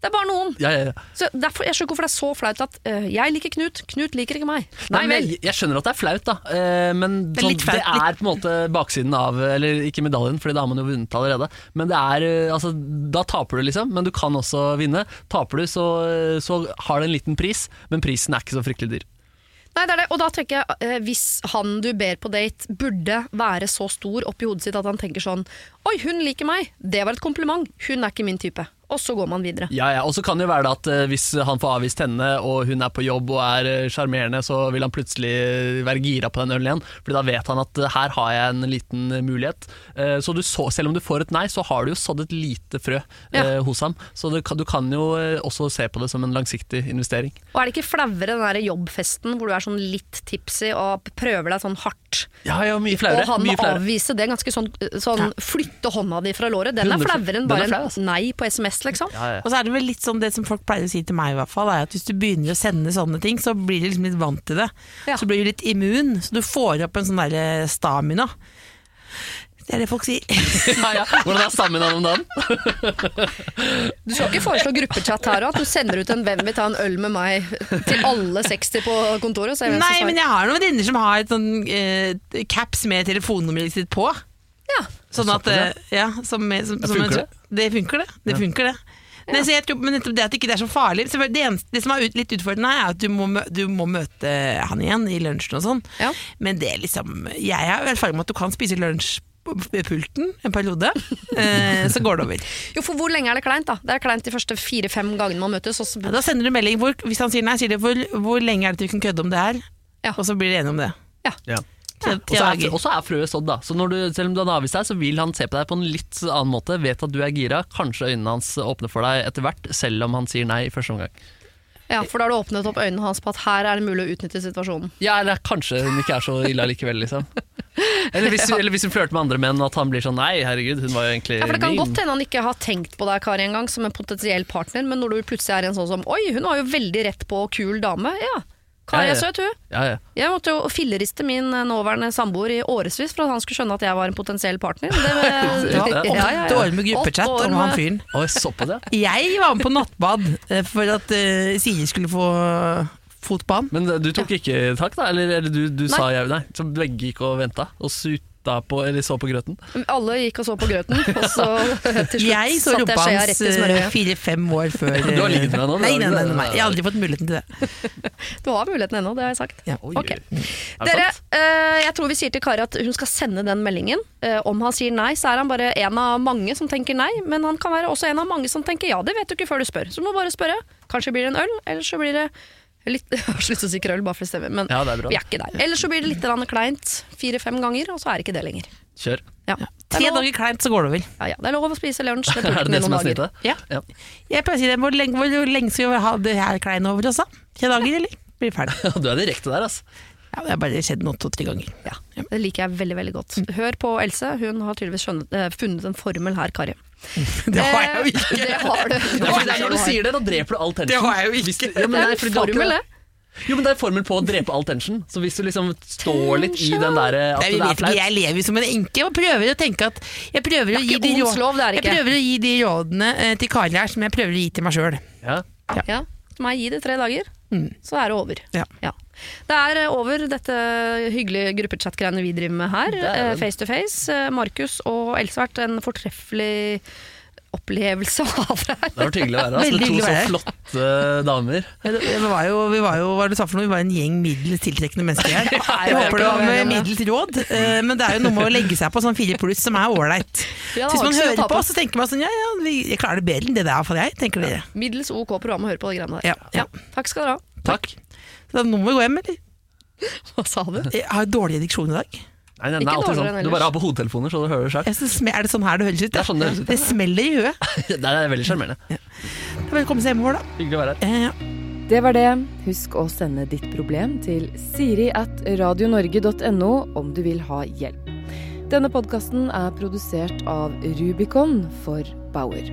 B: Det er bare noen.
C: Ja, ja, ja.
B: Så derfor, jeg skjønner ikke hvorfor det er så flaut at uh, jeg liker Knut, Knut liker ikke meg. Nei
C: Nei,
B: vel.
C: jeg, jeg skjønner at det er flaut, da. Uh, men
D: Det er
C: sånn, det er på en måte baksiden av Eller ikke medaljen, Fordi da har man jo vunnet allerede. Men det er uh, altså, Da taper du, liksom. Men du kan også vinne. Taper du, så, så har det en liten pris, men prisen er ikke så fryktelig dyr.
B: Nei, det er det. Og da tenker jeg, eh, hvis han du ber på date burde være så stor oppi hodet sitt at han tenker sånn Oi, hun liker meg. Det var et kompliment. Hun er ikke min type. Og så går man videre.
C: Ja, ja, og så kan det jo være at eh, hvis han får avvist henne, og hun er på jobb og er eh, sjarmerende, så vil han plutselig være gira på den ølen igjen. Fordi da vet han at eh, her har jeg en liten mulighet. Så du så, selv om du får et nei, så har du jo sådd et lite frø
B: Ja.
C: hos ham. Så du kan- du kan jo også se på det som en langsiktig investering.
B: Og er det ikke flauere den der jobbfesten hvor du er sånn litt tipsy og prøver deg sånn hardt?
C: Ja, ja, mye flauere.
B: og han må avvise det ganske sånn, sånn flytte hånda di fra låret. Den er
C: 100
B: flauere enn bare en
C: altså.
B: nei på SMS, liksom.
C: Ja, ja.
D: Og så er det vel litt sånn det som folk pleier å si til meg, i hvert fall, er at hvis du begynner å sende sånne ting, så blir du liksom litt vant til det.
B: Ja.
D: Så blir du litt immun, så du får opp en sånn der stamina. Det er det folk sier.
C: ja, ja. Hvordan er stamina om dagen?
B: Du skal ikke foreslå gruppechat her òg, at du sender ut en 'hvem vil ta en øl med meg' til alle 60 på kontoret? Er
D: Nei, men jeg har noen venninner som har et sånn eh, caps med telefonnummeret sitt på.
B: Ja.
D: Sånn at, eh, ja, som, som, som
C: funker
D: det? det funker det. Det funker det. Nei, så jeg tror, men det at det ikke er så farlig Det, eneste, det som er ut, litt utfordrende, er at du må, du må møte han igjen i lunsjen og sånn.
B: Ja.
D: Men det er liksom Jeg har erfaring med at du kan spise lunsj ved pulten en periode, eh, så går det over.
B: Jo, for hvor lenge er det kleint, da? Det er kleint de første fire-fem gangene man møtes. Også...
D: Ja, da sender du melding hvor, Hvis han sier nei, sier du hvor, hvor lenge er det til vi kan kødde om det her?
B: Ja.
D: Og så blir de enige om det.
C: Ja. Og så er, er frøet sådd, da. Så når du, selv om du har avvist deg, så vil han se på deg på en litt annen måte. Vet at du er gira. Kanskje øynene hans åpner for deg etter hvert, selv om han sier nei i første omgang.
B: ja, for da har du åpnet opp øynene hans på at her er det mulig å utnytte situasjonen.
C: Ja, eller kanskje hun ikke er så ille likevel, liksom. Eller hvis, eller hvis hun flørter med andre menn, og at han blir sånn nei, herregud, hun var jo egentlig min.
B: Ja, for Det kan
C: min.
B: godt hende han ikke har tenkt på deg Kari, en gang som en potensiell partner, men når du plutselig er en sånn som Oi, hun var jo veldig rett på kul dame. Ja, Kari
C: Ja,
B: er søt, hun.
C: Ja, ja.
B: Jeg måtte jo filleriste min eh, nåværende samboer i årevis for at han skulle skjønne at jeg var en potensiell partner. Det,
D: var åtte år med gruppechat om han fyren.
C: Oi, så på det.
D: Jeg var med på nattbad eh, for at uh, Siri skulle få, fotbanen.
C: Men eh, du tok ikke tak, da? Eller, eller du, du sa jeg Nei, så begge gikk og venta og suta på, eller så på grøten?
B: Alle gikk og så på grøten, og så til slutt
D: Jeg så
B: satte jeg skjea rett i
D: eh,
B: smørøyet.
D: fire-fem år før
C: Du har ligget med henne
D: Nei, nei, nei, nei, jeg har aldri fått muligheten til det.
B: Du har muligheten ennå, det har jeg sagt.
D: Ja.
C: Oi, oi. Er
B: Dere, eh, jeg tror vi sier til Kari at hun skal sende den meldingen. Eh, om han sier nei, så er han bare en av mange som tenker nei, men han kan være også en av mange som tenker ja. Det vet du ikke før du spør. Så du må bare spørre. Kanskje blir det en øl, eller så blir det litt Jeg har sluttet å si krøll bare for å stemme. men
C: Ja, det er bra.
B: vi er ikke der. Eller så blir det litt kleint fire-fem ganger, og så er det ikke det lenger.
C: Kjør.
B: Ja.
D: Tre
B: er
D: dager kleint, så går det vel.
B: ja, ja, det er lov å spise lunsj Det
C: Er det det som er snittet?
B: Ja.
C: Ja.
D: Jeg pleier å si det, hvor lenge, hvor lenge skal vi ha det her klein over oss, da? Tre dager, eller? Blir ferdig.
C: Du er direkte der, altså.
D: Ja, det har bare skjedd noe to-tre ganger.
B: Ja, Det liker jeg veldig veldig godt. Hør på Else, hun har tydeligvis skjønnet, eh, funnet en formel her, Kari.
D: Det har jeg jo
B: Eh,
D: ikke.
B: Det har du.
C: Det er det er når du sier det, da dreper du all tension.
D: Det har jeg jo ikke.
C: Ja, men
B: Det er
C: ikke
B: formel,
C: det. Jo, men det er formel på å drepe all tension. Så hvis du liksom står litt i den der at
D: Nei,
C: det er flaut
D: jeg lever som en enke og prøver å tenke at Jeg prøver, å gi, de råd,
B: er
D: jeg prøver å gi de rådene eh, til Kari her som jeg prøver å gi til meg sjøl.
C: ja.
B: Ja, så må jeg gi det tre dager,
D: Mm.
B: så er det over.
D: Ja.
B: Det er eh, over dette hyggelige gruppechat-greiene vi driver med her.
C: Det er
B: eh. Face to face. Eh, Markus og Else har vært en fortreffelig opplevelse å ha deg her.
C: Det har vært hyggelig å være her. Altså, to så
D: være
C: flotte damer.
D: Ja, det- Vi var jo, vi var jo hva var det du sa for noe? Vi var en gjeng middels tiltrekkende mennesker her. Jeg håper det var med middels råd, eh, men det er jo noe med å legge seg på sånn fire pluss som er ålreit.
B: Ja,
D: Hvis man hører på, så tenker man sånn ja ja, vi- jeg klarer det bedre enn det der, iallfall jeg, tenker dere.
B: Middels OK program å høre på de greiene der.
D: Ja, ja.
B: Takk skal dere ha.
C: Takk.
D: Så nå må vi gå hjem, eller?
B: Hva sa du?
D: Jeg har dårlig diksjon i dag.
C: Nei, nei, nei,
B: Ikke
C: alltid
B: dårligere
C: sånn.
B: enn
C: Du bare har på hodetelefoner, så du hører det
D: sjøl. Er det sånn her det høres ut?
C: Det er sånn det høres ut, ja.
D: Det smeller i huet.
C: Det er veldig sjarmerende.
D: Velkommen seg hjemover, da.
C: Hyggelig å være her.
D: Eh, ja.
A: Det var det. Husk å sende ditt problem til siri at radionorge.no om du vil ha hjelp. Denne podkasten er produsert av Rubicon for Bauer.